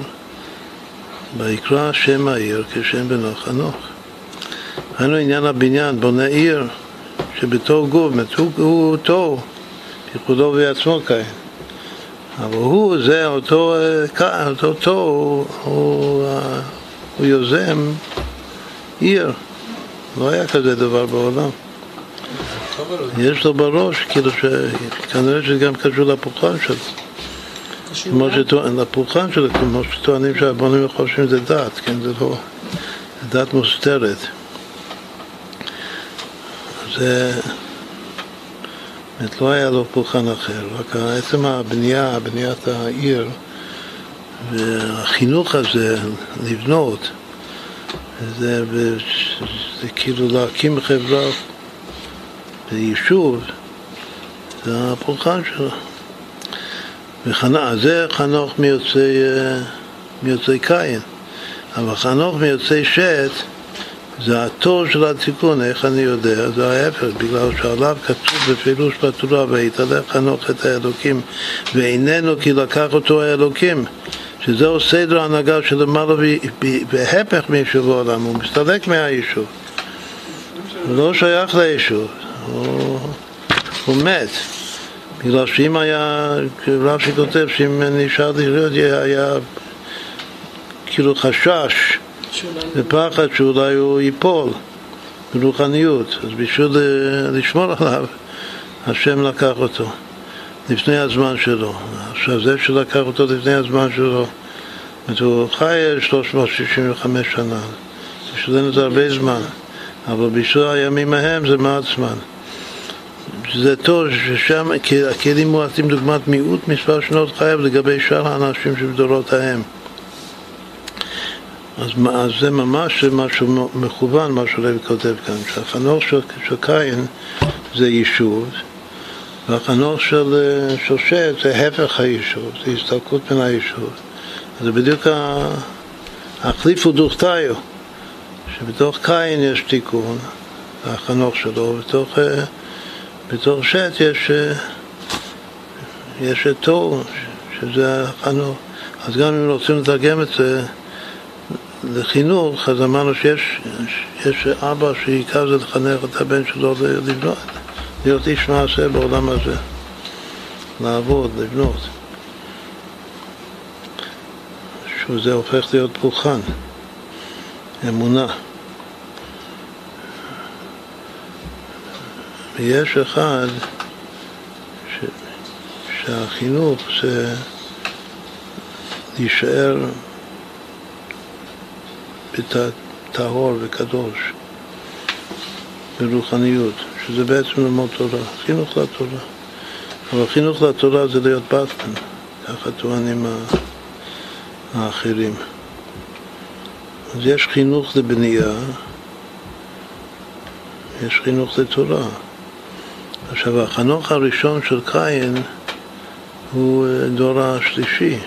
ויקרא שם העיר כשם בנו חנוך. היינו עניין הבניין, בונה עיר, שבתור גוף, הוא, תור, ייחודו בעצמו קין. אבל הוא, זה אותו, אה, אותו תור, הוא, הוא, יוזם עיר. לא היה כזה דבר בעולם. יש לו בראש, כאילו שכנראה שזה גם קשור לפולחן שלו. כמו. שטוען, לפולחן שלו, כמו שטוענים שהבונים חושבים שזה דת, כן, זה לא, זה דת מוסתרת. זה, באמת לא היה לו פולחן אחר, רק עצם הבנייה, בניית העיר, והחינוך הזה, לבנות, זה, זה כאילו להקים חברה ביישוב, זה הפולחן שלו. זה חנוך מיוצאי, אה, מיוצאי קין, אבל חנוך מיוצאי שת זה התור של התיקון, איך אני יודע? זה ההפך, בגלל שעליו כתוב בפירוש בתורה, ויתהלך חנוך את האלוקים, ואיננו כי לקח אותו האלוקים, שזהו סדר ההנהגה שלמעלה בהפך מיישוב העולם, הוא מסתלק מהיישוב, הוא לא שייך ליישוב, הוא, הוא מת. בגלל שאם היה, רש"י כותב שאם נשאר לחיות היה כאילו חשש ופחד שאולי הוא ייפול ברוחניות, אז בשביל ל- לשמור עליו, השם לקח אותו לפני הזמן שלו. עכשיו זה שלקח אותו לפני הזמן שלו, זאת אומרת, הוא חי 365 שנה, בשבילנו זה הרבה זמן, אבל בשביל הימים ההם זה מעט זמן. זה טוב ששם הכ- הכלים מועטים דוגמת מיעוט מספר שנות חייו לגבי שאר האנשים שבדורות ההם. אז, אז זה ממש משהו מכוון, מה שהרבי כותב כאן, שהחנוך של, של קין זה יישוב, והחנוך של, של שט זה הפך היישוב, זה הסתלקות מן היישוב. זה בדיוק החליפו דוכתיו, שבתוך קין יש תיקון, החנוך שלו, ובתוך בתוך שט יש, יש את תור, שזה החנוך. אז גם אם רוצים לתרגם את זה לחינוך, אז אמרנו שיש יש אבא שעיקר זה לחנך את הבן שלו לבנות, להיות איש מעשה בעולם הזה, לעבוד, לבנות. שזה הופך להיות פולחן, אמונה. ויש אחד ש... שהחינוך זה להישאר טהור וקדוש ברוחניות, שזה בעצם ללמוד תורה, חינוך לתורה. אבל חינוך לתורה זה להיות בטמן, ככה טוענים האחרים. אז יש חינוך לבנייה, יש חינוך לתורה. עכשיו, החנוך הראשון של קין הוא אה, דור השלישי,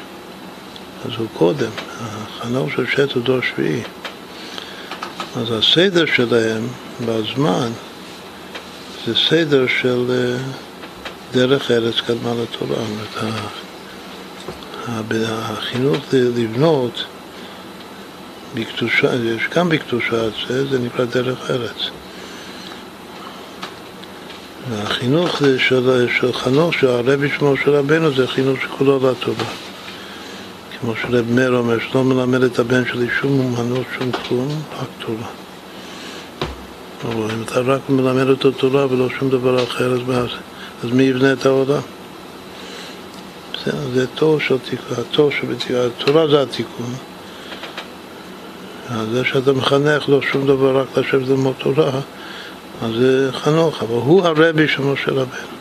אז הוא קודם. החנוך של שט הוא דור שביעי. אז הסדר שלהם בזמן זה סדר של אה, דרך ארץ קדמה לתורה. החינוך לבנות בקדושה, יש גם בקדושה, זה, זה נקרא דרך ארץ. והחינוך של, של חנוך, של הרבי של רבנו, זה חינוך שכולו לתורה. כמו שרב מאיר אומר, שלא מלמד את הבן שלי שום אומנות, שום כלום, רק תורה. אבל אם אתה רק מלמד אותו תורה ולא שום דבר אחר, אז, מה, אז מי יבנה את העולם? זה, תור של תיקון, התור שבתיקון, התורה זה התיקון. זה שאתה מחנך לא שום דבר, רק לשבת ללמוד תורה, אז זה חנוך, אבל הוא הרבי של משה רבנו.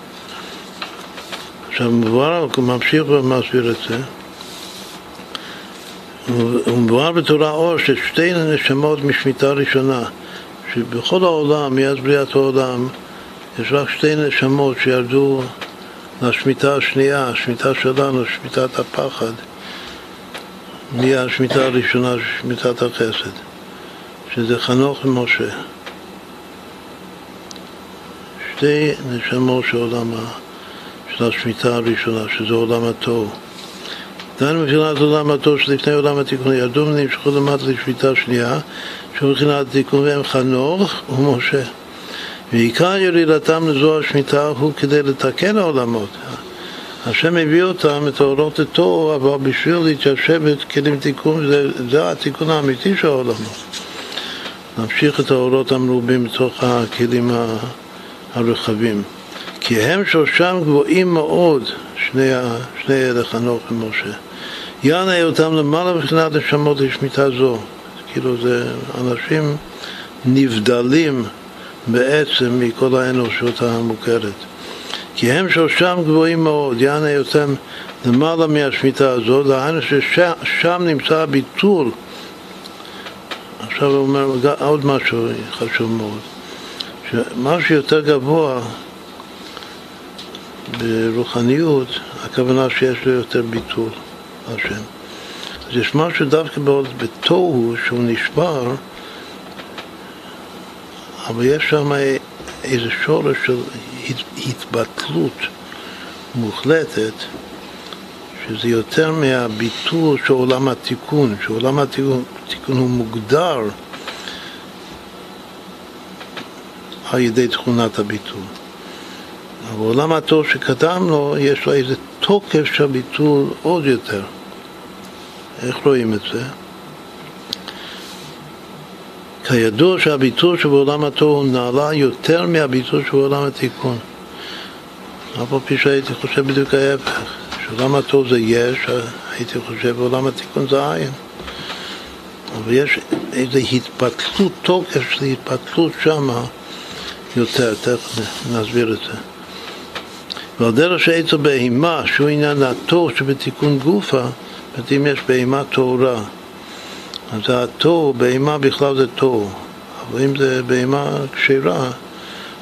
עכשיו, מבואר, הוא ממשיך ומסביר את זה. הוא מבואר בתורה אור ששתי נשמות משמיטה ראשונה, שבכל העולם, מאז בריאת העולם, יש רק שתי נשמות שירדו לשמיטה השנייה, השמיטה שלנו, שמיטת הפחד, מהשמיטה הראשונה, שמיטת החסד, שזה חנוך ומשה. שתי נשמות של עולם, של השמיטה הראשונה, שזה עולם התוהו. דהיינו מבחינת עולם התוהו שלפני עולם התיקון ירדו ונמשכו למטה לשמיטה שנייה, שמבחינת התיקון והם חנוך ומשה. ועיקר ירידתם לזו השמיטה הוא כדי לתקן העולמות. השם הביא אותם, את האורות לתוהו, אבל בשביל להתיישב בכלים תיקון, זה, זה התיקון האמיתי של העולמות. להמשיך את האורות המרובים בתוך הכלים. הרחבים. כי הם שלושם גבוהים מאוד, שני, שני אלה חנוך ומשה. יענה אותם למעלה מבחינת נשמות לשמיטה זו. כאילו זה אנשים נבדלים בעצם מכל האנושות המוכרת. כי הם שלושם גבוהים מאוד, יענה אותם למעלה מהשמיטה הזו, דהיינו ששם נמצא הביטול. עכשיו הוא אומר עוד משהו חשוב מאוד. שמשהו שיותר גבוה ברוחניות, הכוונה שיש לו יותר ביטול להשם. אז יש משהו דווקא בעוד בתוהו שהוא נשבר, אבל יש שם איזה שורש של התבטלות מוחלטת, שזה יותר מהביטול של עולם התיקון, שעולם התיקון הוא מוגדר על ידי תכונת הביטול. אבל עולם התור שקדם לו, יש לו איזה תוקף של ביטול עוד יותר. איך רואים את זה? כידוע שהביטול שבעולם התור הוא נעלה יותר מהביטול שבעולם התיקון. אף על פי שהייתי חושב בדיוק ההפך, שעולם התור זה יש, הייתי חושב בעולם התיקון זה עין. אבל יש איזו התפתלות, תוקף של התפתלות שמה יותר, תכף נסביר את זה. ועל דרך שעצר בהימה, שהוא עניין התור שבתיקון גופה, זאת אם יש בהימה טהורה אז התוהו, בהמה בכלל זה תוהו, אבל אם זה בהמה כשרה,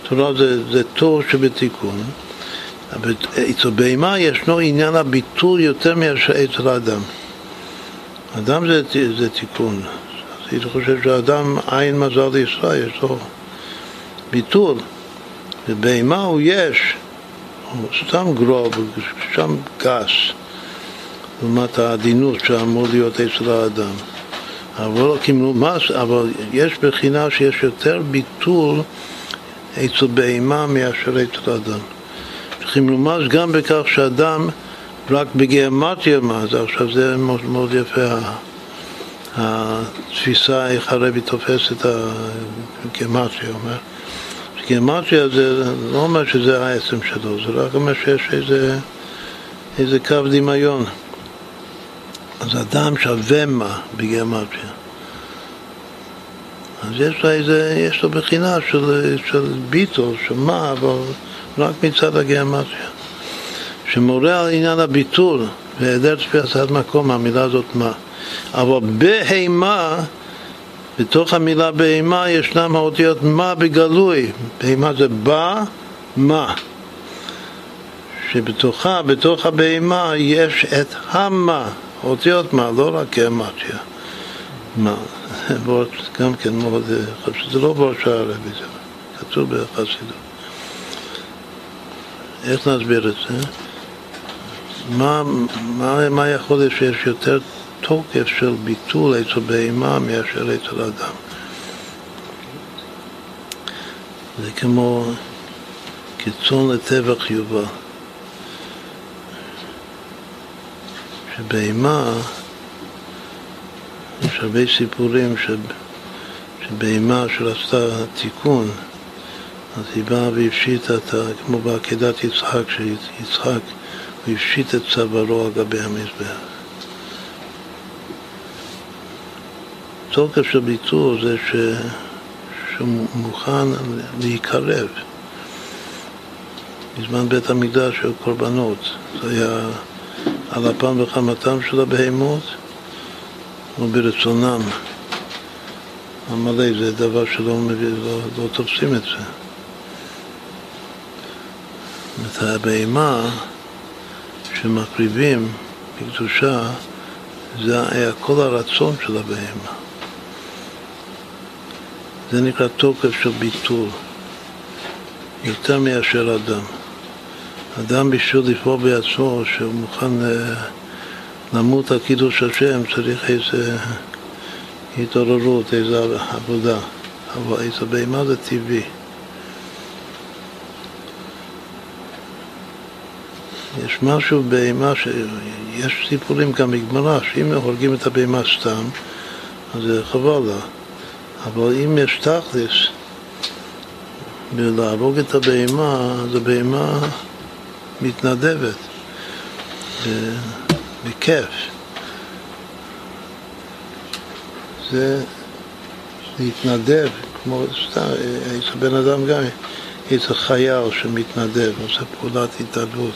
תורה זה, זה תוהו שבתיקון. אצל בהמה ישנו עניין הביטול יותר מאשר אצל האדם. אדם זה, זה תיקון. אז הייתי חושב שאדם עין מזל לישראל, יש לו ביטול. ובהמה הוא יש, הוא סתם גרוב, שם גס, לעומת העדינות שאמור להיות אצל האדם. אבל לא אבל יש בחינה שיש יותר ביטול אצל בהמה מאשר אצל אדם. צריכים לומר גם בכך שאדם רק בגיאמטיה מה זה, עכשיו זה מאוד, מאוד יפה התפיסה איך הרבי תופס את הגיאמטיה, אומר גיאמטיה זה לא אומר שזה העצם שלו, זה רק אומר שיש איזה, איזה קו דמיון. אז אדם שווה מה בגיאמטיה. אז יש לו, איזה, יש לו בחינה של, של ביטול, של מה, אבל רק מצד הגיאמטיה. שמורה על עניין הביטול והיעדר תפיסת מקום, המילה הזאת מה. אבל בהימה, בתוך המילה בהימה ישנם האותיות מה בגלוי. בהימה זה בא, מה. שבתוכה, בתוך הבהימה, יש את המה, אותיות מה, לא רק גיאמטיה. מה, גם כן מאוד חשוב, זה לא של הרבי, זה כתוב בחסידות. איך נסביר את זה? מה, מה, מה יכול להיות שיש יותר תוקף של ביטול אצל בהמה מאשר אצל אדם? זה כמו קיצון לטבח יובל. שבהמה, יש הרבה סיפורים שבהמה שעשתה תיקון אז היא באה והפשיטה, כמו בעקדת יצחק, שיצחק, הוא הפשיט את צווארו על גבי המזבח. תוקף של ביטול זה ש... שהוא מוכן להיקרב. בזמן בית המקדש היו קורבנות, זה היה על אפם וחמתם של הבהמות וברצונם המלא, זה דבר שלא מביא, לא, לא תופסים את זה. את הבהמה שמקריבים בקדושה, זה היה כל הרצון של הבהמה. זה נקרא תוקף של ביטול, יותר מאשר אדם. אדם בשביל לפעול בעצמו, שהוא מוכן אה, למות על קידוש השם, צריך איזה התעוררות, איזה עבודה. אבל איזה בהמה זה טבעי. יש משהו בהמה, יש סיפורים גם בגמרא, שאם הורגים את הבהמה סתם, אז זה חבל לה. אבל אם יש תכלס, ולהרוג את הבהמה, אז הבהמה מתנדבת, בכיף. זה להתנדב, כמו סתם, איזה בן אדם גם, איזה חייל שמתנדב, עושה פעולת התנדבות.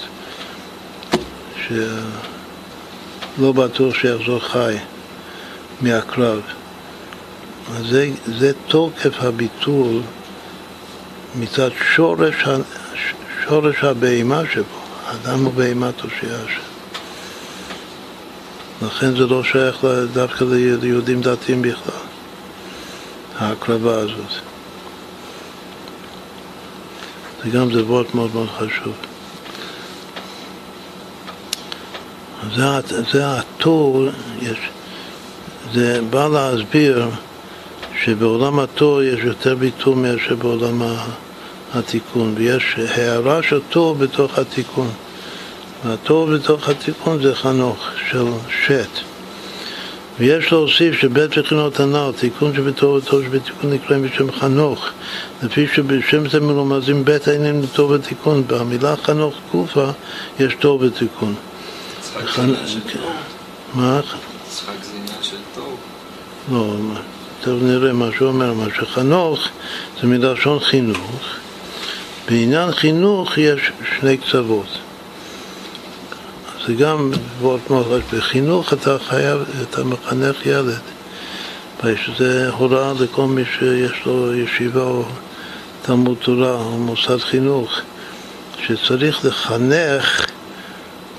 שלא בטוח שיחזור חי מהקרב. אז זה, זה תוקף הביטול מצד שורש, שורש הבהמה שבו, האדם בהמה תושיע השם. לכן זה לא שייך דווקא ליהודים דתיים בכלל, ההקרבה הזאת. זה גם זה וורט מאוד מאוד חשוב. זה, זה התור, יש, זה בא להסביר שבעולם התור יש יותר ביטול מאשר בעולם התיקון, ויש הערה של תור בתוך התיקון. והתור בתוך התיקון זה חנוך של שת. ויש להוסיף שבית בחינות הנ"ל, תיקון שבתור ותור שבתיקון נקראים בשם חנוך, לפי שבשם זה מלומזים בית העניינים לתור ותיקון, במילה חנוך קופה יש תור ותיקון. מה? משחק זה עניין של טוב. לא, טוב נראה מה שהוא אומר, מה שחנוך זה מלשון חינוך. בעניין חינוך יש שני קצוות. זה גם וורט מאוד. בחינוך אתה חייב, אתה מחנך ילד. שזה הוראה לכל מי שיש לו ישיבה או תלמוד תורה או מוסד חינוך, שצריך לחנך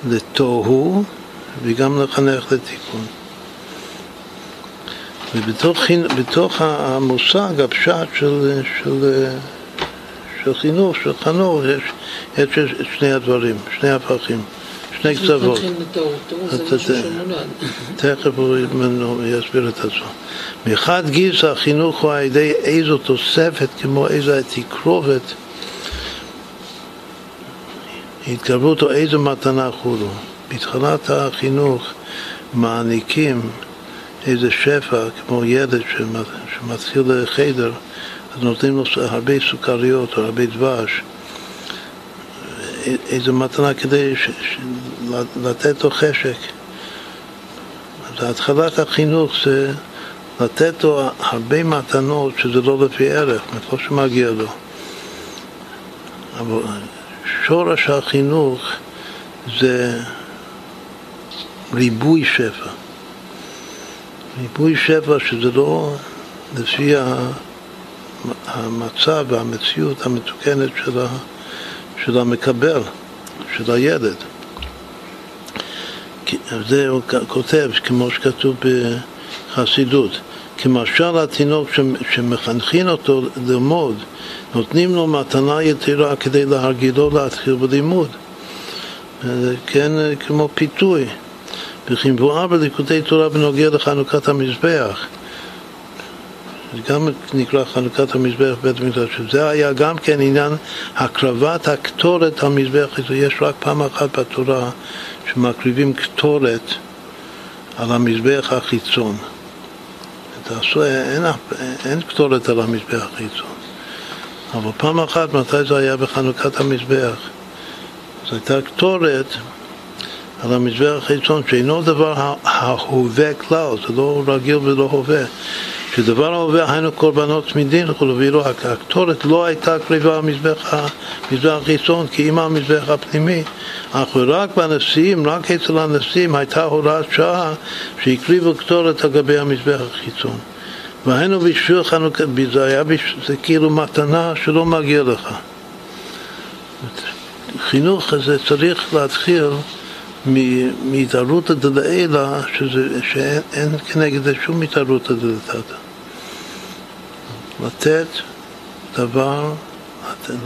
לתוהו וגם לחנך לתיקון. ובתוך המושג, הפשט של, של, של חינוך, של חנוך, יש, יש שני הדברים, שני הפכים, שני קצוות. תכף הוא יסביר את עצמו. מחד גיסא החינוך הוא על ידי איזו תוספת, כמו איזו תקרובת, התקרבות או איזו מתנה חולו. בתחילת החינוך מעניקים איזה שפע, כמו ילד שמתחיל לחדר, נותנים לו הרבה סוכריות או הרבה דבש, איזו מתנה כדי ש, ש, לתת לו חשק. אז התחלת החינוך זה לתת לו הרבה מתנות שזה לא לפי ערך, מאיפה שמגיע לו. אבל שורש החינוך זה ריבוי שפע. ריבוי שפע שזה לא לפי המצב והמציאות המתוקנת של, ה, של המקבל, של הילד. זה הוא כותב, כמו שכתוב בחסידות, כמשל התינוק שמחנכים אותו ללמוד, נותנים לו מתנה יתרה כדי להרגילו להתחיל בלימוד. כן, כמו פיתוי. וכי מבואר בליקודי תורה בנוגע לחנוכת המזבח. גם נקרא חנוכת המזבח בבית המקדש, שזה היה גם כן עניין הקרבת הקטורת על מזבח, יש רק פעם אחת בתורה שמקריבים קטורת על המזבח החיצון. תעשו, אין, אין קטורת על המזבח החיצון. אבל פעם אחת, מתי זה היה בחנוכת המזבח? זו הייתה קטורת על המזבח החיצון, שאינו דבר ההווה כלל, זה לא רגיל ולא הווה. שדבר ההווה היינו קורבנות צמידין וכו', ואילו הקטורת לא הייתה קריבה על מזבח החיצון, כי אם המזבח הפנימי, אך ורק בנשיאים, רק אצל הנשיאים הייתה הוראת שעה שהקריבו קטורת על גבי המזבח החיצון. והיינו בשביל חנוכה, זה היה זה כאילו מתנה שלא מגיע לך. חינוך הזה צריך להתחיל מהתערותא דלעילא, שאין כנגד זה שום התערותא דלתתא. לתת דבר,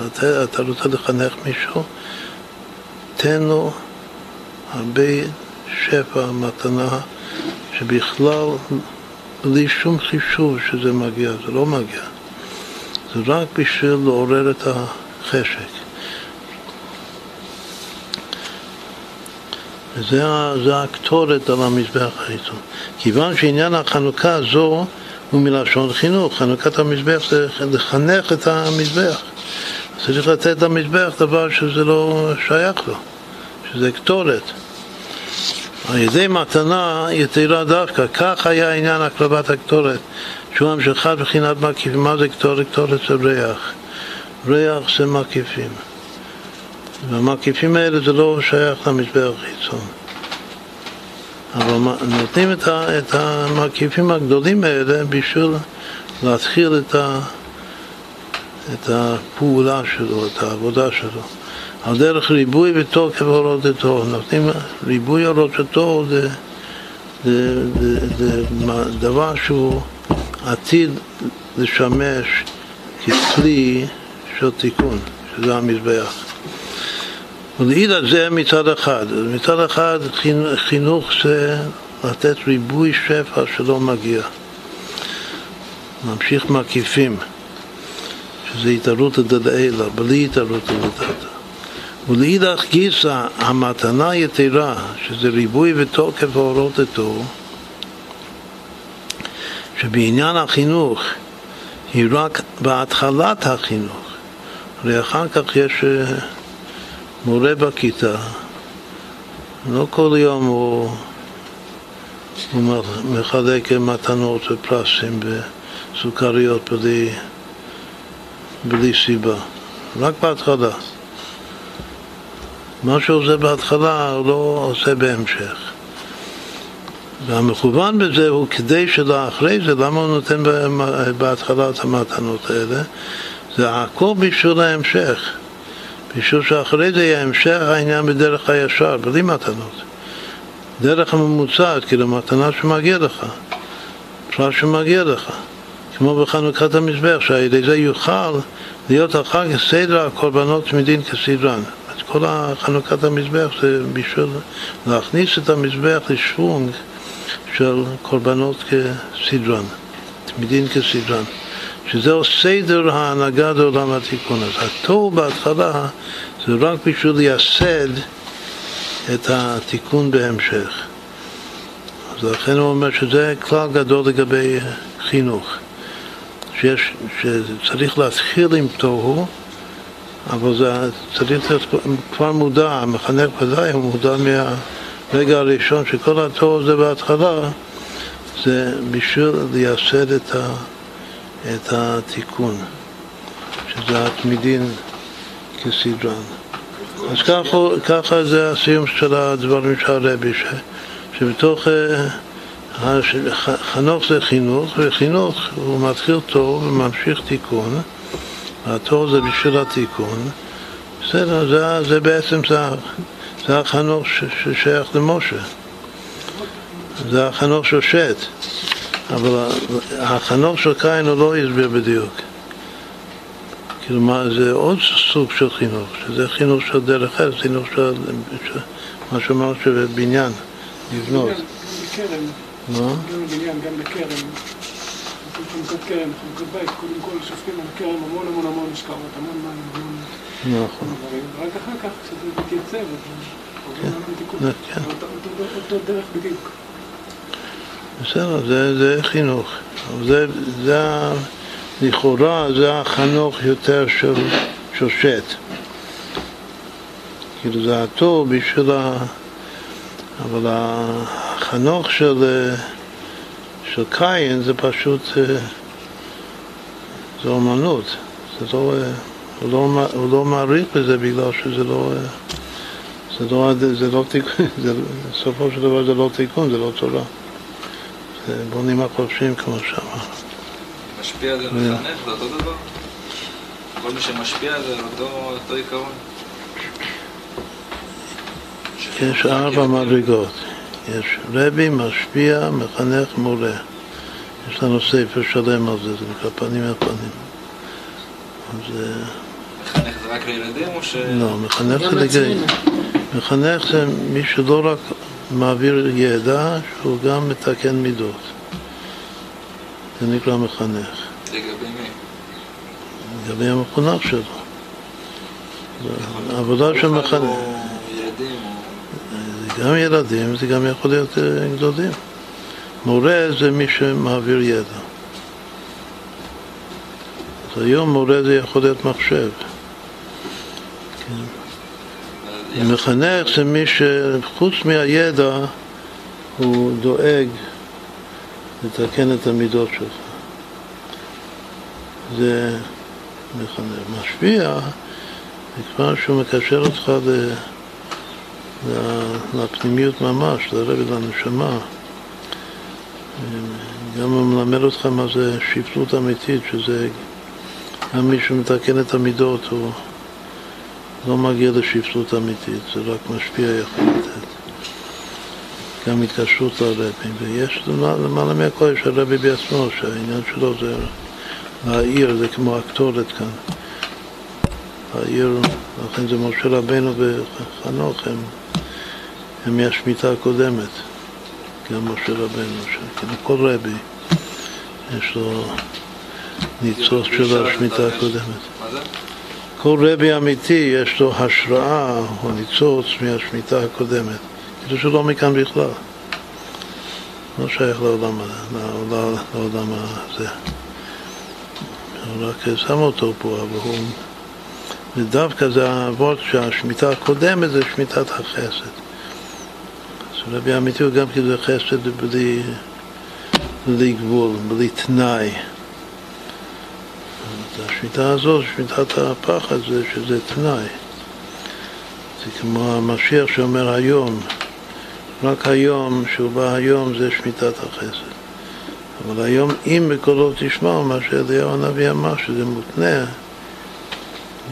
לתת, אתה רוצה לחנך מישהו, תן לו הרבה שפע, מתנה, שבכלל בלי שום חישוב שזה מגיע, זה לא מגיע. זה רק בשביל לעורר את החשק. וזה הקטורת על המזבח החיצון. כיוון שעניין החנוכה זו הוא מלשון חינוך, חנוכת המזבח זה לחנך את המזבח. צריך לתת למזבח דבר שזה לא שייך לו, שזה קטורת. על ידי מתנה יתרה דווקא, כך היה עניין הקרבת הקטורת, שהוא המשכת בחינת מקיפים. מה זה קטורת? קטורת זה ריח. ריח זה מקיפים. והמקיפים האלה זה לא שייך למזבח חיצון. אבל נותנים את, ה, את המקיפים הגדולים האלה בשביל להתחיל את, ה, את הפעולה שלו, את העבודה שלו. על דרך ריבוי ותוקף הורדתו. נותנים ריבוי הורדתו זה, זה, זה, זה דבר שהוא עתיד לשמש ככלי של תיקון, שזה המזבח. ולעילה זה מצד אחד. מצד אחד חינוך זה לתת ריבוי שפע שלא מגיע. ממשיך מקיפים, שזה התערותא דלעילא, בלי התערותא דלתתא. ולאידך גיסא, המתנה יתרה, שזה ריבוי ותוקף האורות איתו, שבעניין החינוך היא רק בהתחלת החינוך. הרי אחר כך יש אה, מורה בכיתה, לא כל יום הוא, הוא מחלק מתנות ופרסים וסוכריות בלי, בלי סיבה, רק בהתחלה. מה שהוא עושה בהתחלה הוא לא עושה בהמשך. והמכוון בזה הוא כדי שלאחרי זה, למה הוא נותן בהתחלה את המתנות האלה? זה הכל בשביל ההמשך. בשביל שאחרי זה יהיה המשך העניין בדרך הישר, בלי מתנות. דרך הממוצעת, כאילו מתנה שמגיע לך, פרט שמגיע לך. כמו בחנוכת המזבח, שעל ידי זה יוכל להיות אחר כך סדר הקורבנות מדין כסדרן. אז כל חנוכת המזבח זה בשביל להכניס את המזבח לשוונג של קורבנות כסדרן, מדין כסדרן. שזהו סדר ההנהגה לעולם התיקון. אז התוהו בהתחלה זה רק בשביל לייסד את התיקון בהמשך. אז לכן הוא אומר שזה כלל גדול לגבי חינוך. שיש, שצריך להתחיל עם תוהו, אבל זה צריך להיות כבר מודע, המחנך ודאי הוא מודע מהרגע הראשון שכל התוהו הזה בהתחלה זה בשביל לייסד את, ה, את התיקון, שזה התמידין כסדרן. אז ככה, ככה זה הסיום של הדברים של הרבי, שבתוך... אה, חנוך זה חינוך, וחינוך הוא מתחיל טוב וממשיך תיקון, התור זה בשביל התיקון, בסדר, זה, זה בעצם, זה, זה החנוך ששייך למשה, זה החנוך של שת, אבל החנוך של קין הוא לא הסביר בדיוק. כאילו מה, זה עוד סוג של חינוך, שזה חינוך של דרך ארץ, חינוך של, מה שאמרנו שבבניין, לבנות. מה? גם בבניין, גם בכרם. חנוכת כרם, חנוכת בית, קודם כל שופטים על כרם המון המון המון השקעות, המון מים, המון נכון. דברים, ורק אחר כך, כשזה מתייצב, כן. כן. אותו דרך בדיוק. בסדר, זה, זה חינוך. זה, זה, לכאורה זה החנוך יותר של, שת. כאילו זה הטוב בשביל ה... אבל החנוך של, אה, של קין זה פשוט, אה, זה אומנות, זה לא, אה, הוא, לא, הוא לא מעריך בזה בגלל שזה לא, זה לא, זה לא תיקון, בסופו של דבר זה לא תיקון, זה לא תורה. בונים החופשיים כמו שאמר. משפיע זה מחנך, זה אותו דבר? כל מי שמשפיע זה אותו, עיקרון? יש ארבע מדרגות. יש רבי, משפיע, מחנך, מורה. יש לנו ספר שלם על זה, זה נקרא פנים אל פנים. אז... מחנך זה רק לילדים או ש... לא, מחנך זה לגבי... מחנך זה מי שלא רק מעביר ידע, שהוא גם מתקן מידות. זה נקרא מחנך. לגבי מי? לגבי המחונך שלו. העבודה של מחנך. גם ילדים, זה גם יכול להיות אה, גדולים. מורה זה מי שמעביר ידע. אז היום מורה זה יכול להיות מחשב. כן. מחנך זה מי שחוץ מהידע הוא דואג לתקן את המידות שלך. זה מחנך. משפיע כבר שהוא מקשר אותך ל... לפנימיות ממש, לרדת לנשמה. גם הוא מלמד אותך מה זה שפלות אמיתית, שזה גם מי שמתקן את המידות הוא לא מגיע לשפלות אמיתית, זה רק משפיע יכול לתת. גם התקשרות לרבים, ויש למעלה מהכל, יש הרבי בעצמו, שהעניין שלו זה להעיר, זה כמו הקטורת כאן. העיר, לכן זה משה רבנו וחנוך, הם הם מהשמיטה הקודמת, גם משה רבנו, שכאילו כל רבי יש לו ניצוץ של השמיטה הקודמת. כל רבי אמיתי יש לו השראה או ניצוץ מהשמיטה הקודמת, כאילו שהוא לא מכאן בכלל. לא שייך לעולם, לעולם, לעולם הזה. רק שם אותו פה, אבל הוא... ודווקא זה האבות שהשמיטה הקודמת זה שמיטת החסד. רבי אמיתי הוא גם כאילו חסד בלי, בלי גבול, בלי תנאי. השמיטה הזאת, שמיטת הפחד, זה שזה תנאי. זה כמו המשיח שאומר היום, רק היום, שהוא בא היום, זה שמיטת החסד. אבל היום, אם בקולו תשמעו, מה שאליהו הנביא אמר, שזה מותנה,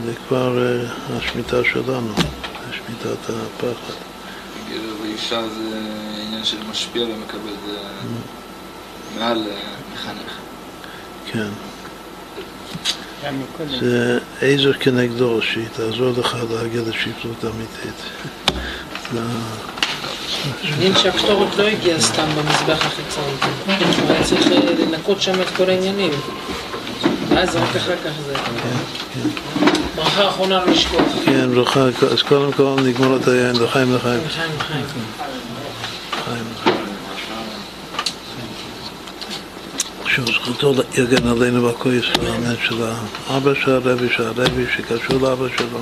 זה כבר uh, השמיטה שלנו, זה שמיטת הפחד. גבר ואישה זה עניין של משפיע ומקבל, זה מעל אה, מחנך. כן. זה עזר כנגדו, שהיא תעזור לך להגיע לשפלות אמיתית. מעניין שהקטורת לא הגיעה סתם במזבח החיצוני. הוא היה צריך אה, לנקות שם את כל העניינים. ואז רק אחר כך זה. ברכה אחרונה לא לשכוח. כן, ברכה, אז קודם כל נגמור את היין, לחיים לחיים. לחיים, לחיים. חיים. שזכותו יגן עלינו והכל ישראל, אמן של האבא של הרבי, של הרבי שקשור לאבא שלו.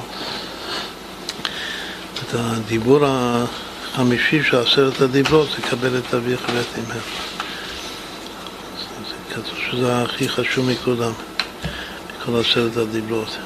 את הדיבור החמישי של עשרת הדיברות, זה קבל את אביך ואת אמך. כתוב שזה הכי חשוב מכולם, מכל עשרת הדיברות.